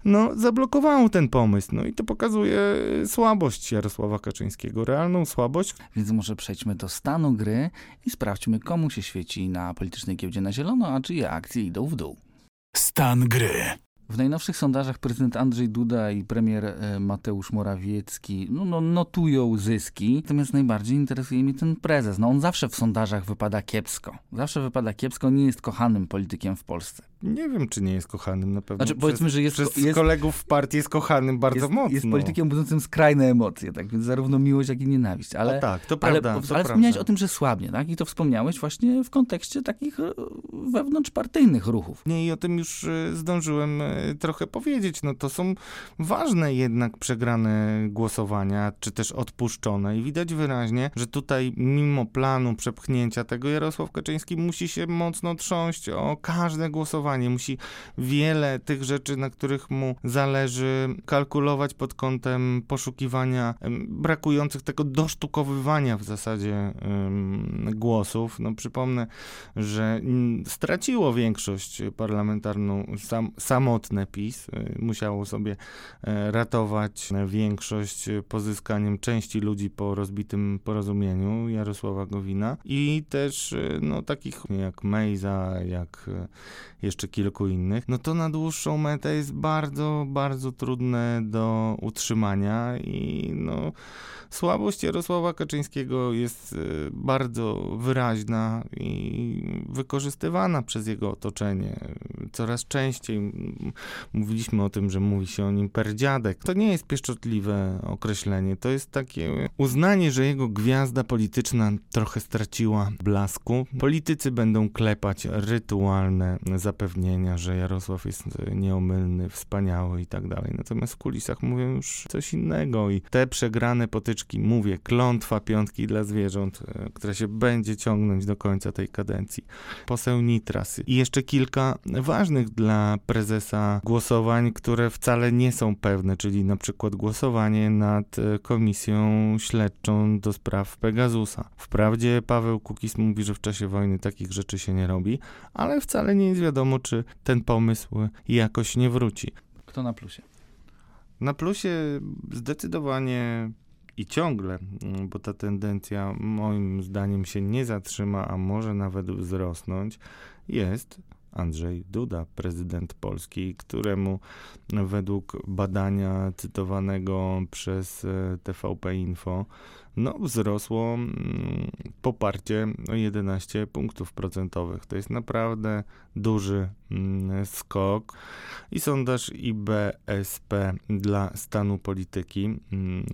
no, zablokowało ten pomysł. No i to pokazuje słabość Jarosława Kaczyńskiego, realną słabość. Więc może przejdźmy do stanu gry i sprawdźmy, komu się świeci na politycznej giełdzie na zielono, a czyje akcje idą w dół. Stan gry. W najnowszych sondażach prezydent Andrzej Duda i premier e, Mateusz Morawiecki no, no, notują zyski, natomiast najbardziej interesuje mnie ten prezes. No, on zawsze w sondażach wypada kiepsko. Zawsze wypada kiepsko, nie jest kochanym politykiem w Polsce. Nie wiem, czy nie jest kochanym na pewno. Znaczy, przez, powiedzmy, że jest, przez jest, kolegów w partii jest kochanym bardzo jest, mocno. Jest politykiem budzącym skrajne emocje, tak więc zarówno miłość, jak i nienawiść. Ale, tak, to prawda. Ale, to ale wspomniałeś o tym, że słabnie, tak? I to wspomniałeś właśnie w kontekście takich e, wewnątrzpartyjnych ruchów. Nie, i o tym już e, zdążyłem trochę powiedzieć powiedzieć, no to są ważne jednak przegrane głosowania, czy też odpuszczone i widać wyraźnie, że tutaj mimo planu przepchnięcia tego Jarosław Kaczyński musi się mocno trząść o każde głosowanie finansowanie, musi wiele tych rzeczy, na których mu zależy, kalkulować pod kątem poszukiwania brakujących tego dosztukowywania w zasadzie głosów. No przypomnę, że straciło większość parlamentarną sam, samotne PiS, y, musiało sobie e, ratować większość pozyskaniem części ludzi po rozbitym porozumieniu Jarosława Gowina. I też y, no, takich jak Mejza, jak y, jeszcze kilku innych, no to na dłuższą metę jest bardzo, bardzo trudne do utrzymania i no słabość Jarosława Kaczyńskiego jest bardzo wyraźna i wykorzystywana przez jego otoczenie. Coraz częściej mówiliśmy o tym, że mówi się o nim perdziadek. To nie jest pieszczotliwe określenie, to jest takie uznanie, że jego gwiazda polityczna trochę straciła blasku. Politycy będą klepać rytualne zapewnienia, że Jarosław jest nieomylny, wspaniały i tak dalej. Natomiast w kulisach mówią już coś innego i te przegrane potyczki, mówię, klątwa piątki dla zwierząt, e, która się będzie ciągnąć do końca tej kadencji. Poseł Nitras i jeszcze kilka ważnych dla prezesa głosowań, które wcale nie są pewne, czyli na przykład głosowanie nad e, komisją śledczą do spraw Pegasusa. Wprawdzie Paweł Kukis mówi, że w czasie wojny takich rzeczy się nie robi, ale wcale nie jest wiadomo, czy ten pomysł jakoś nie wróci. Kto na plusie? Na plusie zdecydowanie i ciągle, mm, bo ta tendencja moim zdaniem się nie zatrzyma, a może nawet wzrosnąć, jest Andrzej Duda, prezydent Polski, któremu według badania cytowanego przez e, TVP Info no, wzrosło mm, poparcie o 11 punktów procentowych. To jest naprawdę duży mm, skok. I sondaż IBSP dla stanu polityki mm,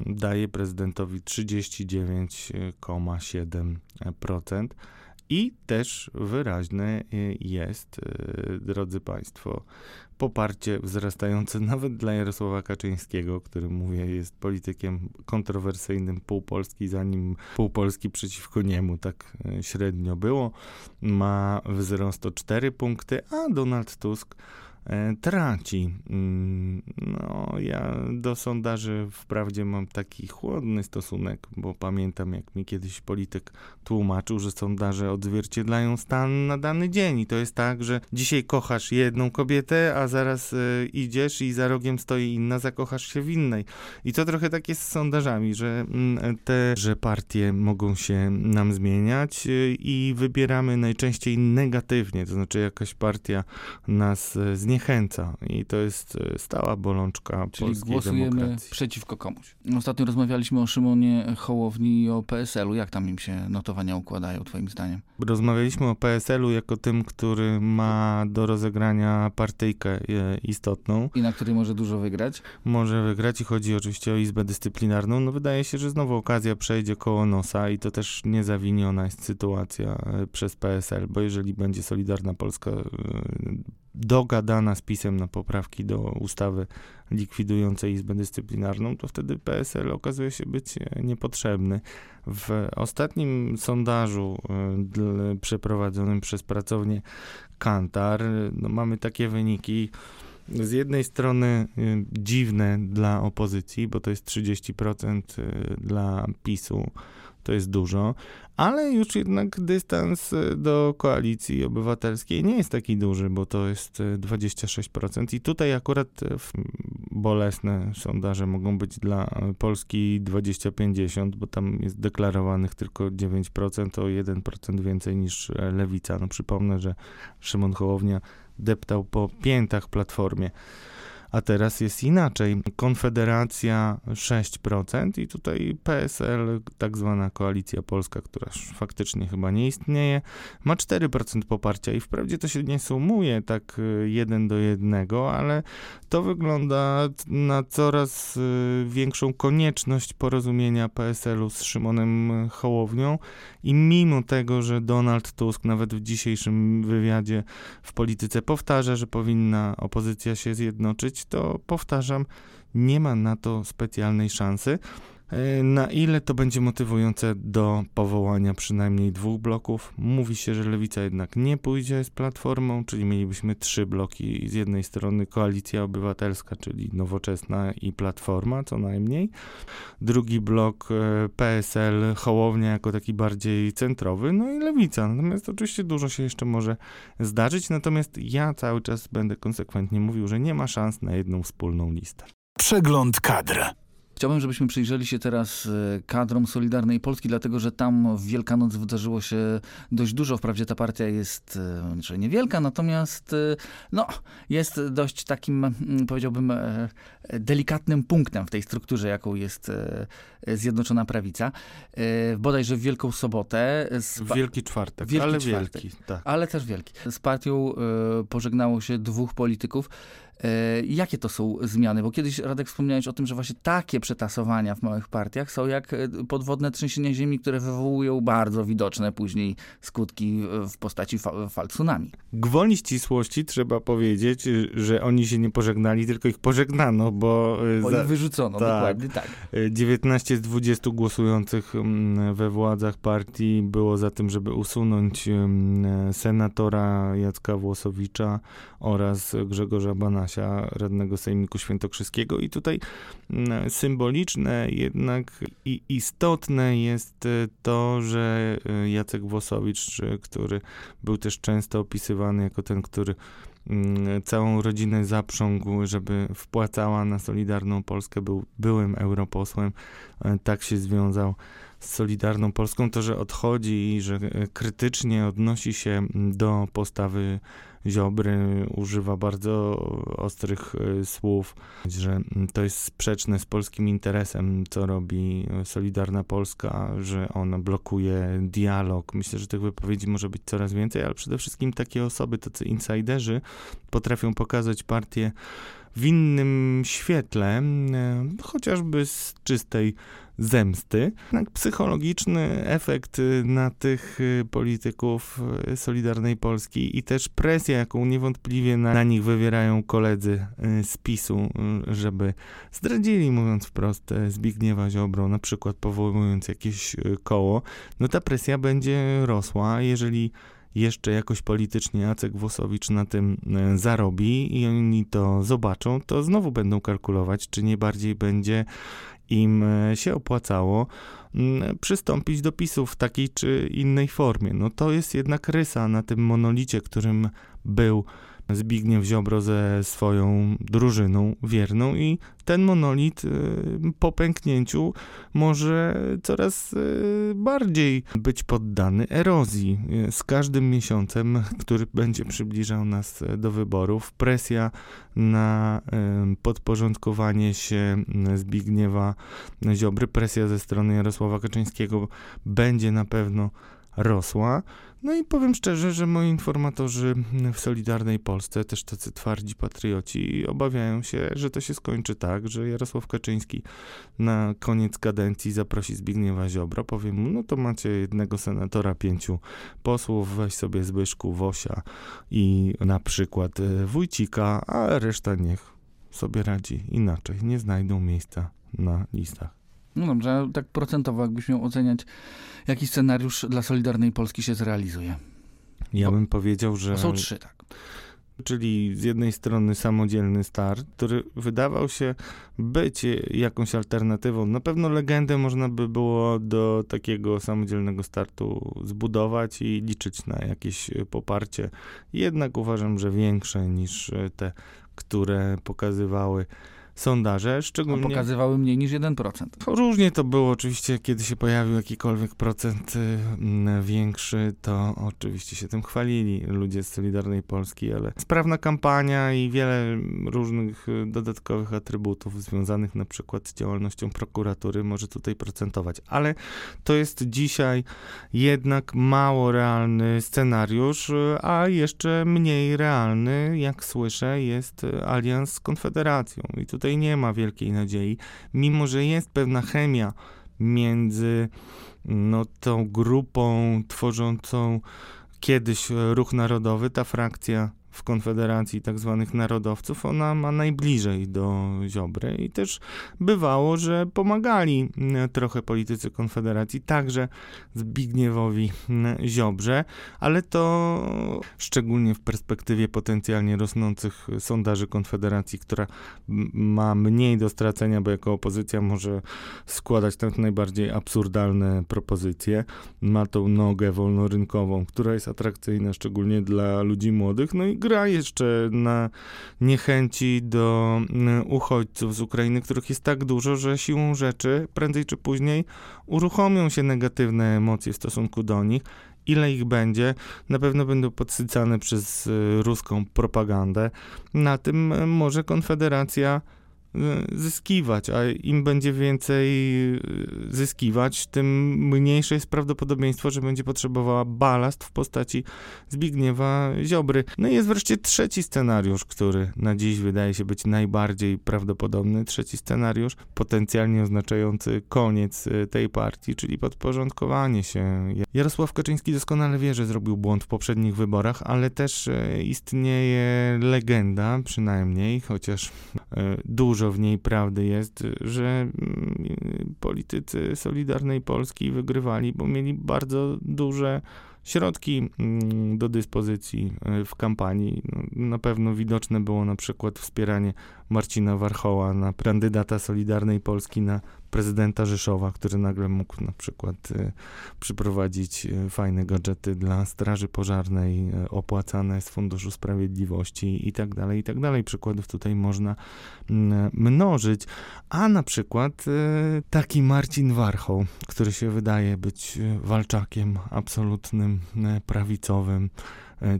daje prezydentowi 39,7%. I też wyraźne y, jest, y, drodzy Państwo, poparcie wzrastające nawet dla Jarosława Kaczyńskiego, który mówię jest politykiem kontrowersyjnym pół Polski, zanim pół Polski przeciwko niemu tak y, średnio było. Ma wzrost o 4 punkty, a Donald Tusk traci. Mm, no, ja do sondaży wprawdzie mam taki chłodny stosunek, bo pamiętam, jak mi kiedyś polityk tłumaczył, że sondaże odzwierciedlają stan na dany dzień. I to jest tak, że dzisiaj kochasz jedną kobietę, a zaraz y, idziesz i za rogiem stoi inna, zakochasz się w innej. I to trochę tak jest z sondażami, że y, te, że partie mogą się nam zmieniać y, i wybieramy najczęściej negatywnie, to znaczy jakaś partia nas zniechęca zniechęca i to jest e, stała bolączka Czyli polskiej głosujemy demokracji. przeciwko komuś. Ostatnio rozmawialiśmy o Szymonie Hołowni i o PSL-u. Jak tam im się notowania układają, twoim zdaniem? Rozmawialiśmy o PSL-u jako tym, który ma do rozegrania partyjkę e, istotną. I na której może dużo wygrać? Może wygrać i chodzi oczywiście o Izbę Dyscyplinarną. No wydaje się, że znowu okazja przejdzie koło nosa i to też niezawiniona jest sytuacja e, przez PSL, bo jeżeli będzie Solidarna Polska dogadana z pisem na poprawki do ustawy likwidującej Izbę Dyscyplinarną, to wtedy PSL okazuje się być niepotrzebny. W ostatnim sondażu y, przeprowadzonym przez pracownię Kantar no, mamy takie wyniki, z jednej strony dziwne dla opozycji, bo to jest 30% y, dla PiSu, to jest dużo, ale już jednak dystans e, do koalicji obywatelskiej nie jest taki duży, bo to jest 26%. E, I tutaj akurat e, bolesne sondaże mogą być dla Polski 20-50, bo tam jest deklarowanych tylko 9%, o 1% więcej niż lewica. No przypomnę, że Szymon Hołownia deptał po piętach platformie a teraz jest inaczej. Konfederacja 6% i tutaj PSL, tak zwana koalicja polska, która faktycznie chyba nie istnieje, ma 4% poparcia i wprawdzie to się nie sumuje tak y, jeden do jednego, ale to wygląda na coraz y, większą konieczność porozumienia PSL-u z Szymonem Hołownią i mimo tego, że Donald Tusk nawet w dzisiejszym wywiadzie w polityce powtarza, że powinna opozycja się zjednoczyć, to powtarzam, nie ma na to specjalnej szansy. E, na ile to będzie motywujące do powołania przynajmniej dwóch bloków? Mówi się, że lewica jednak nie pójdzie z platformą, czyli mielibyśmy trzy bloki. Z jednej strony koalicja obywatelska, czyli nowoczesna i platforma co najmniej. Drugi blok e, PSL, Hołownia jako taki bardziej centrowy, no i lewica. Natomiast oczywiście dużo się jeszcze może zdarzyć, natomiast ja cały czas będę konsekwentnie mówił, że nie ma szans na jedną wspólną listę. Przegląd kadr. Chciałbym, żebyśmy przyjrzeli się teraz e, kadrom Solidarnej Polski, dlatego że tam w Wielkanoc wydarzyło się dość dużo. Wprawdzie ta partia jest znaczy niewielka, natomiast e, no, jest dość takim, mm, powiedziałbym, delikatnym punktem w tej strukturze, jaką jest Zjednoczona Prawica. Bodajże w Wielką Sobotę. W Wielki Czwartek, wielki ale czwartek, wielki. Tak. Ale też wielki. Z partią pożegnało się dwóch polityków. E, jakie to są zmiany? Bo kiedyś, Radek, wspomniałeś o tym, że właśnie takie przetasowania w małych partiach są jak e, podwodne trzęsienia ziemi, które wywołują bardzo widoczne później skutki w postaci fa fal tsunami. Gwoli ścisłości trzeba powiedzieć, że oni się nie pożegnali, tylko ich pożegnano, bo... E, bo za... ich wyrzucono, tak, dokładnie tak. 19 z 20 głosujących mm, we władzach partii było za tym, żeby usunąć mm, senatora Jacka Włosowicza oraz Grzegorza Bana Banasia, radnego Sejmiku Świętokrzyskiego. I tutaj mm, symboliczne jednak i istotne jest e, to, że e, Jacek Włosowicz, e, który był też często opisywany jako ten, który mm, całą rodzinę zaprzągł, żeby wpłacała na Solidarną Polskę, był byłym europosłem, tak się związał z Solidarną Polską, to, że odchodzi i że krytycznie odnosi się do postawy Ziobry używa bardzo ostrych e, słów, że to jest sprzeczne z polskim interesem, co robi Solidarna Polska, że ona blokuje dialog. Myślę, że tych wypowiedzi może być coraz więcej, ale przede wszystkim takie osoby, tacy insiderzy, potrafią pokazać partię w innym świetle, e, chociażby z czystej zemsty. Jednak psychologiczny efekt y, na tych y, polityków y, Solidarnej Polski i też presja, jaką niewątpliwie na, na nich wywierają koledzy z PiSu, żeby zdradzili, mówiąc wprost, Zbigniewa Ziobro, na przykład powołując jakieś koło, no ta presja będzie rosła, jeżeli jeszcze jakoś politycznie Jacek Włosowicz na tym zarobi i oni to zobaczą, to znowu będą kalkulować, czy nie bardziej będzie im e, się opłacało mm, przystąpić do PiSu w takiej czy innej formie. No to jest jednak rysa na tym monolicie, którym był Zbigniew Ziobro ze swoją drużyną wierną i ten monolit y, po pęknięciu może coraz y, bardziej być poddany erozji. Z każdym miesiącem, który będzie przybliżał nas do wyborów, presja na podporządkowanie się Zbigniewa Ziobry, presja ze strony Jarosława Kaczyńskiego będzie na pewno rosła. No i powiem szczerze, że moi informatorzy w Solidarnej Polsce, też tacy twardzi patrioci, obawiają się, że to się skończy tak, że Jarosław Kaczyński na koniec kadencji zaprosi Zbigniewa Ziobro, powie mu, no to macie jednego senatora, pięciu posłów, weź sobie Zbyszku, Wosia i na przykład e, Wójcika, a reszta niech sobie radzi inaczej, nie znajdą miejsca na listach. No dobrze, tak procentowo jakbyś miał oceniać, jaki scenariusz dla Solidarnej Polski się zrealizuje? Ja bym powiedział, że... Są trzy, tak. Czyli z jednej strony samodzielny start, który wydawał się być jakąś alternatywą. Na pewno legendę można by było do takiego samodzielnego startu zbudować i liczyć na jakieś poparcie. Jednak uważam, że większe niż te, które pokazywały sondaże, szczególnie... A pokazywały mniej niż 1%. Różnie to było. Oczywiście, kiedy się pojawił jakikolwiek procent y, większy, to oczywiście się tym chwalili ludzie z Solidarnej Polski, ale sprawna kampania i wiele różnych y, dodatkowych atrybutów związanych na przykład z działalnością prokuratury może tutaj procentować, ale to jest dzisiaj jednak mało realny scenariusz, y, a jeszcze mniej realny, jak słyszę, jest alians z Konfederacją. I tutaj tutaj nie ma wielkiej nadziei, mimo że jest pewna chemia między no, tą grupą tworzącą kiedyś ruch narodowy, ta frakcja w Konfederacji tak zwanych narodowców, ona ma najbliżej do Ziobry. I też bywało, że pomagali trochę politycy Konfederacji, także Zbigniewowi Ziobrze, ale to szczególnie w perspektywie potencjalnie rosnących sondaży Konfederacji, która ma mniej do stracenia, bo jako opozycja może składać tam najbardziej absurdalne propozycje. Ma tą nogę wolnorynkową, która jest atrakcyjna szczególnie dla ludzi młodych, no i gra jeszcze na niechęci do uchodźców z Ukrainy, których jest tak dużo, że siłą rzeczy prędzej czy później uruchomią się negatywne emocje w stosunku do nich ile ich będzie, na pewno będą podsycane przez y, ruską propagandę. Na tym może Konfederacja Y, zyskiwać, a im będzie więcej y, zyskiwać, tym mniejsze jest prawdopodobieństwo, że będzie potrzebowała balast w postaci Zbigniewa Ziobry. No i jest wreszcie trzeci scenariusz, który na dziś wydaje się być najbardziej prawdopodobny. Trzeci scenariusz, potencjalnie oznaczający koniec y, tej partii, czyli podporządkowanie się. Jarosław Kaczyński doskonale wie, że zrobił błąd w poprzednich wyborach, ale też istnieje legenda, przynajmniej, chociaż dużo dużo w niej prawdy jest, że mm, politycy Solidarnej Polski wygrywali, bo mieli bardzo duże środki mm, do dyspozycji e, w kampanii. No, na pewno widoczne było na przykład wspieranie Marcina Warchoła na kandydata Solidarnej Polski na prezydenta Rzeszowa, który nagle mógł na przykład y, przyprowadzić y, fajne gadżety dla Straży Pożarnej y, opłacane z Funduszu Sprawiedliwości i tak dalej, i tak dalej. Przykładów tutaj można mm, mnożyć. A na przykład taki Marcin Warchoł, który się wydaje być walczakiem absolutnym, prawicowym,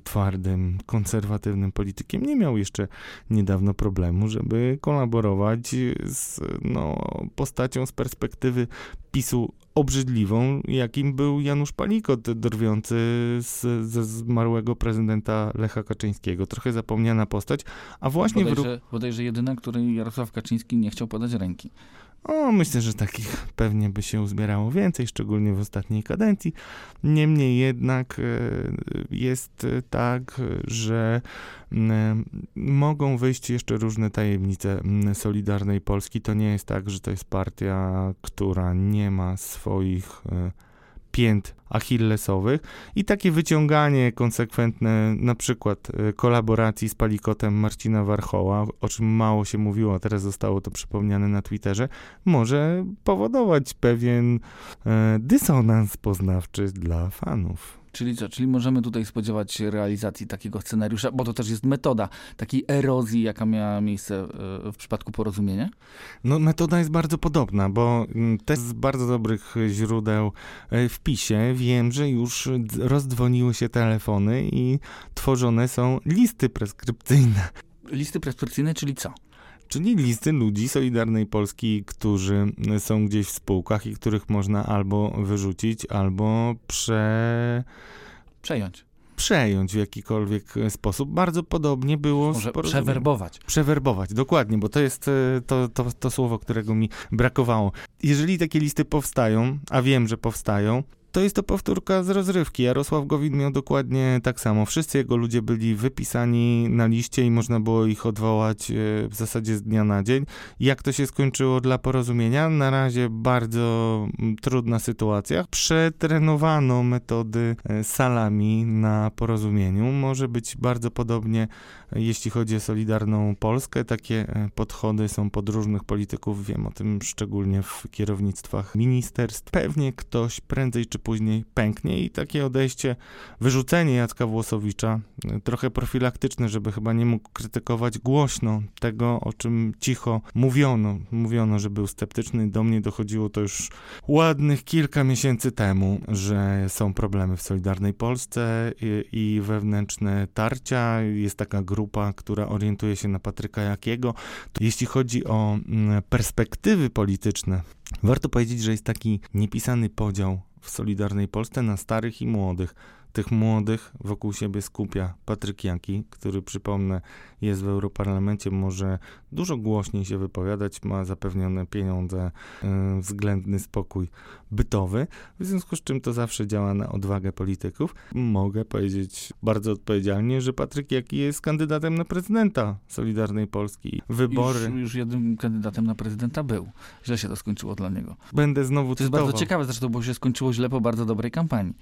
twardym, konserwatywnym politykiem, nie miał jeszcze niedawno problemu, żeby kolaborować z no, postacią z perspektywy PiSu obrzydliwą, jakim był Janusz Palikot, drwiący z, ze zmarłego prezydenta Lecha Kaczyńskiego. Trochę zapomniana postać, a właśnie... Bodajże, w... bodajże jedyna, której Jarosław Kaczyński nie chciał podać ręki. O, myślę, że takich pewnie by się uzbierało więcej, szczególnie w ostatniej kadencji. Niemniej jednak e, jest tak, że mogą wyjść jeszcze różne tajemnice Solidarnej Polski. To nie jest tak, że to jest partia, która nie ma swoich e, pięt achillesowych i takie wyciąganie konsekwentne na przykład y, kolaboracji z palikotem Marcina Warchoła, o czym mało się mówiło, a teraz zostało to przypomniane na Twitterze, może powodować pewien e, dysonans poznawczy dla fanów. Czyli co? Czyli możemy tutaj spodziewać się realizacji takiego scenariusza, bo to też jest metoda takiej erozji, jaka miała miejsce e, w przypadku porozumienia? No metoda jest bardzo podobna, bo mm, też z bardzo dobrych źródeł e, w PiSie wiem, że już rozdzwoniły się telefony i tworzone są listy preskrypcyjne. Listy preskrypcyjne, czyli co? Czyli listy ludzi Solidarnej Polski, którzy są gdzieś w spółkach i których można albo wyrzucić, albo prze... przejąć przejąć w jakikolwiek sposób. Bardzo podobnie było Może przewerbować. Przewerbować, dokładnie, bo to jest e, to, to, to słowo, którego mi brakowało. Jeżeli takie listy powstają, a wiem, że powstają, to jest to powtórka z rozrywki. Jarosław Gowin miał dokładnie tak samo. Wszyscy jego ludzie byli wypisani na liście i można było ich odwołać e, w zasadzie z dnia na dzień. Jak to się skończyło dla porozumienia? Na razie bardzo mm, trudna sytuacja. Przetrenowano metody e, salami na porozumieniu. Może być bardzo podobnie, e, jeśli chodzi o Solidarną Polskę. Takie podchody są pod różnych polityków. Wiem o tym szczególnie w kierownictwach ministerstw. Pewnie ktoś prędzej czy później pęknie i takie odejście, wyrzucenie Jacka Włosowicza, y, trochę profilaktyczne, żeby chyba nie mógł krytykować głośno tego, o czym cicho mówiono. Mówiono, że był sceptyczny. Do mnie dochodziło to już ładnych kilka miesięcy temu, że są problemy w Solidarnej Polsce i, i wewnętrzne tarcia. Jest taka grupa, która orientuje się na Patryka Jakiego. Jeśli chodzi o mm, perspektywy polityczne, warto powiedzieć, że jest taki niepisany podział w Solidarnej Polsce na starych i młodych. Tych młodych wokół siebie skupia Patryk Jaki, który przypomnę jest w Europarlamencie, może dużo głośniej się wypowiadać, ma zapewnione pieniądze, yy, względny spokój bytowy, w związku z czym to zawsze działa na odwagę polityków. Mogę powiedzieć bardzo odpowiedzialnie, że Patryk Jaki jest kandydatem na prezydenta Solidarnej Polski. Wybory... Już, już jednym kandydatem na prezydenta był. Źle się to skończyło dla niego. Będę znowu To jest cytował. bardzo ciekawe zresztą, bo się skończyło źle po bardzo dobrej kampanii.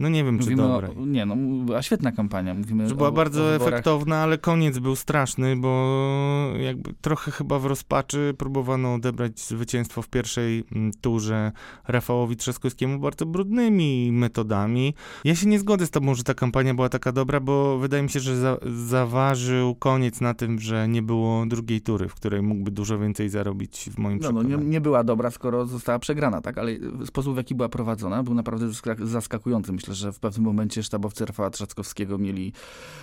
No nie wiem, czy Mówimy dobre. o, nie no, była świetna kampania. Mówimy Że o, była o bardzo wyborach. efektowna, ale koniec był straszny, bo jakby trochę chyba w rozpaczy próbowano odebrać zwycięstwo w pierwszej mm, turze Rafałowi Trzaskowskiemu bardzo brudnymi metodami. Ja się nie zgodzę z tobą, że ta kampania była taka dobra, bo wydaje mi się, że za, zaważył koniec na tym, że nie było drugiej tury, w której mógłby dużo więcej zarobić w moim No, no, przekonaniu. nie, nie była dobra, skoro została przegrana, tak? Ale sposób, w jaki była prowadzona, był naprawdę zaskak- zaskakujący. Myślę, że w pewnym momencie sztabowcy Rafała Trzaskowskiego mieli,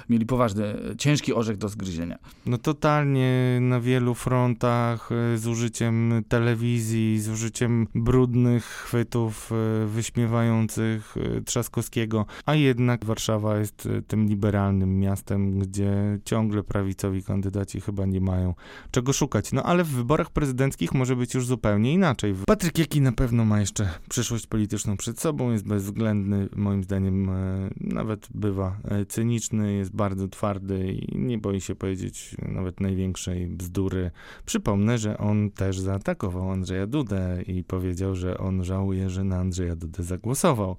mieli poważny, ciężki orzech do zgryzienia. No totalnie na wielu frontach e, z użyciem telewizji, z użyciem brudnych chwytów e, wyśmiewających e, Trzaskowskiego, a jednak Warszawa jest tym liberalnym miastem, gdzie ciągle prawicowi kandydaci chyba nie mają czego szukać. No ale w wyborach prezydenckich może być już zupełnie inaczej. Patryk Jaki na pewno ma jeszcze przyszłość polityczną przed sobą, jest bezwzględny, moim zdaniem e, nawet bywa e, cyniczny, jest bardzo twardy i nie boi się powiedzieć nawet największej bzdury. Przypomnę, że on też zaatakował Andrzeja Dudę i powiedział, że on żałuje, że na Andrzeja Dudę zagłosował.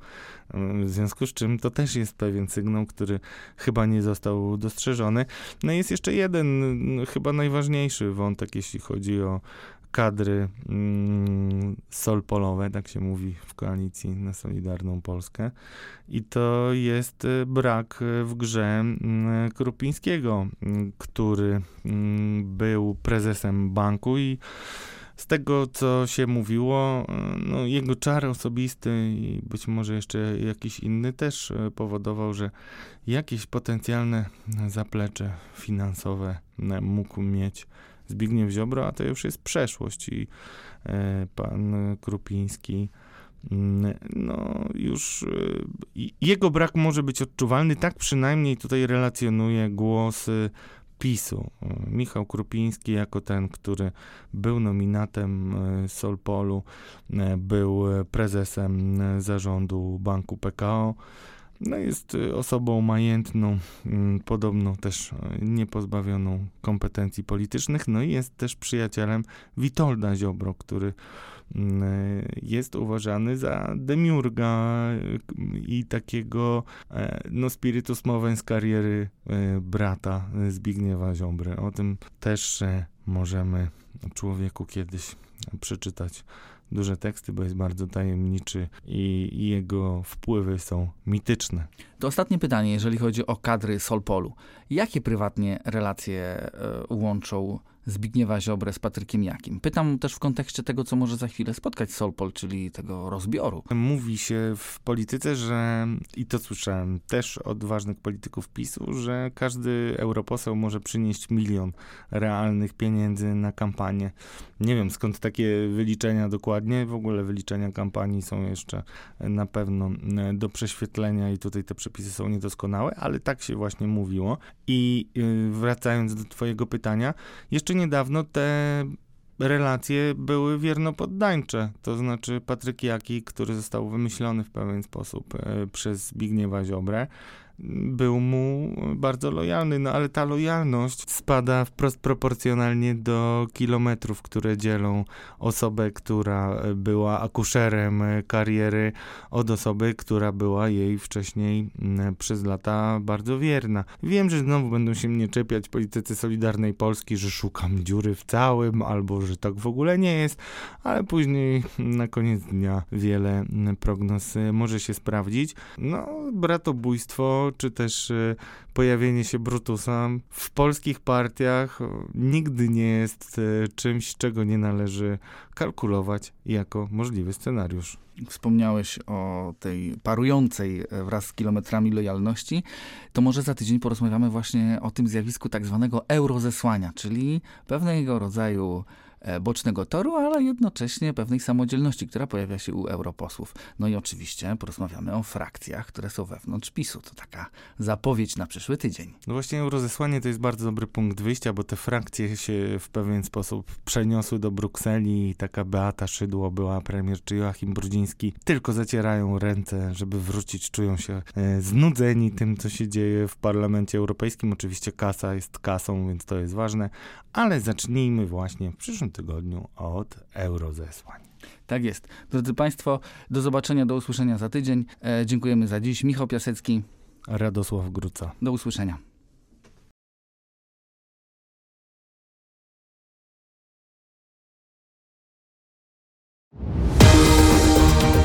E, W związku z czym to też jest pewien sygnał, który chyba nie został dostrzeżony. No i jest jeszcze jeden, chyba najważniejszy wątek, jeśli chodzi o kadry mm, solpolowe, tak się mówi w koalicji na Solidarną Polskę. I to jest y, brak w grze mm, Krupińskiego, mm, który mm, był prezesem banku i z tego, co się mówiło, y, no, jego czar osobisty i być może jeszcze jakiś inny też y, powodował, że jakieś potencjalne zaplecze finansowe mógł mieć Zbigniew Ziobro, a to już jest przeszłość i e, pan Krupiński mm, no już e, jego brak może być odczuwalny, tak przynajmniej tutaj relacjonuje głosy PiSu. Michał Krupiński jako ten, który był nominatem e, Solpolu, był prezesem zarządu Banku PKO, no jest y, osobą majętną, mm, podobno też y, niepozbawioną kompetencji politycznych, no i jest też przyjacielem Witolda Ziobro, który mm, y, jest uważany za demiurga i takiego e, no spiritus movens kariery brata Zbigniewa Ziobry. O tym też e, możemy człowieku kiedyś przeczytać duże teksty, bo jest bardzo tajemniczy i i jego wpływy są mityczne. To ostatnie pytanie, jeżeli chodzi o kadry Solpolu. Jakie prywatnie relacje e, łączą Zbigniewa Ziobrę z Patrykiem Jakim? Pytam też w kontekście tego, co może za chwilę spotkać Solpol, czyli tego rozbioru. Mówi się w polityce, że i to słyszałem też od ważnych polityków PiSu, że każdy europoseł może przynieść milion realnych pieniędzy na kampanię. Nie wiem skąd takie wyliczenia dokładnie. W ogóle wyliczenia kampanii są jeszcze na pewno e, do prześwietlenia i tutaj te przepisy są niedoskonałe, ale tak się właśnie mówiło. I y, wracając do twojego pytania, jeszcze niedawno te relacje były wiernopoddańcze. To znaczy Patryk Jaki, który został wymyślony w pewien sposób e, przez Zbigniewa Ziobrę, był mu bardzo lojalny, no ale ta lojalność spada wprost proporcjonalnie do kilometrów, które dzielą osobę, która była akuszerem kariery od osoby, która była jej wcześniej mm, przez lata bardzo wierna. Wiem, że znowu będą się mnie czepiać politycy Solidarnej Polski, że szukam dziury w całym, albo że tak w ogóle nie jest, ale później na koniec dnia wiele mm, prognoz może się sprawdzić. No, bratobójstwo, czy też y, pojawienie się Brutusa w polskich partiach y, nigdy nie jest y, czymś, czego nie należy kalkulować jako możliwy scenariusz. Wspomniałeś o tej parującej e, wraz z kilometrami lojalności, to może za tydzień porozmawiamy właśnie o tym zjawisku tak zwanego eurozesłania, czyli pewnego rodzaju bocznego toru, ale jednocześnie pewnej samodzielności, która pojawia się u europosłów. No i oczywiście porozmawiamy o frakcjach, które są wewnątrz PiSu. To taka zapowiedź na przyszły tydzień. No właśnie rozesłanie to jest bardzo dobry punkt wyjścia, bo te frakcje się w pewien sposób przeniosły do Brukseli i taka Beata Szydło była premier, czy Joachim Brudziński tylko zacierają ręce, żeby wrócić, czują się e, znudzeni tym, co się dzieje w Parlamencie Europejskim. Oczywiście kasa jest kasą, więc to jest ważne, ale zacznijmy właśnie w przyszłym tygodniu od eurozesłań. Tak jest. Drodzy Państwo, do zobaczenia, do usłyszenia za tydzień. E, dziękujemy za dziś. Michał Piasecki, Radosław Gruca. do usłyszenia.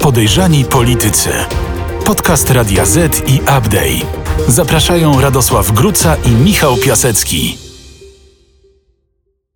Podejrzani politycy. Podcast Radia Z i Update. Zapraszają Radosław Gruca i Michał Piasecki.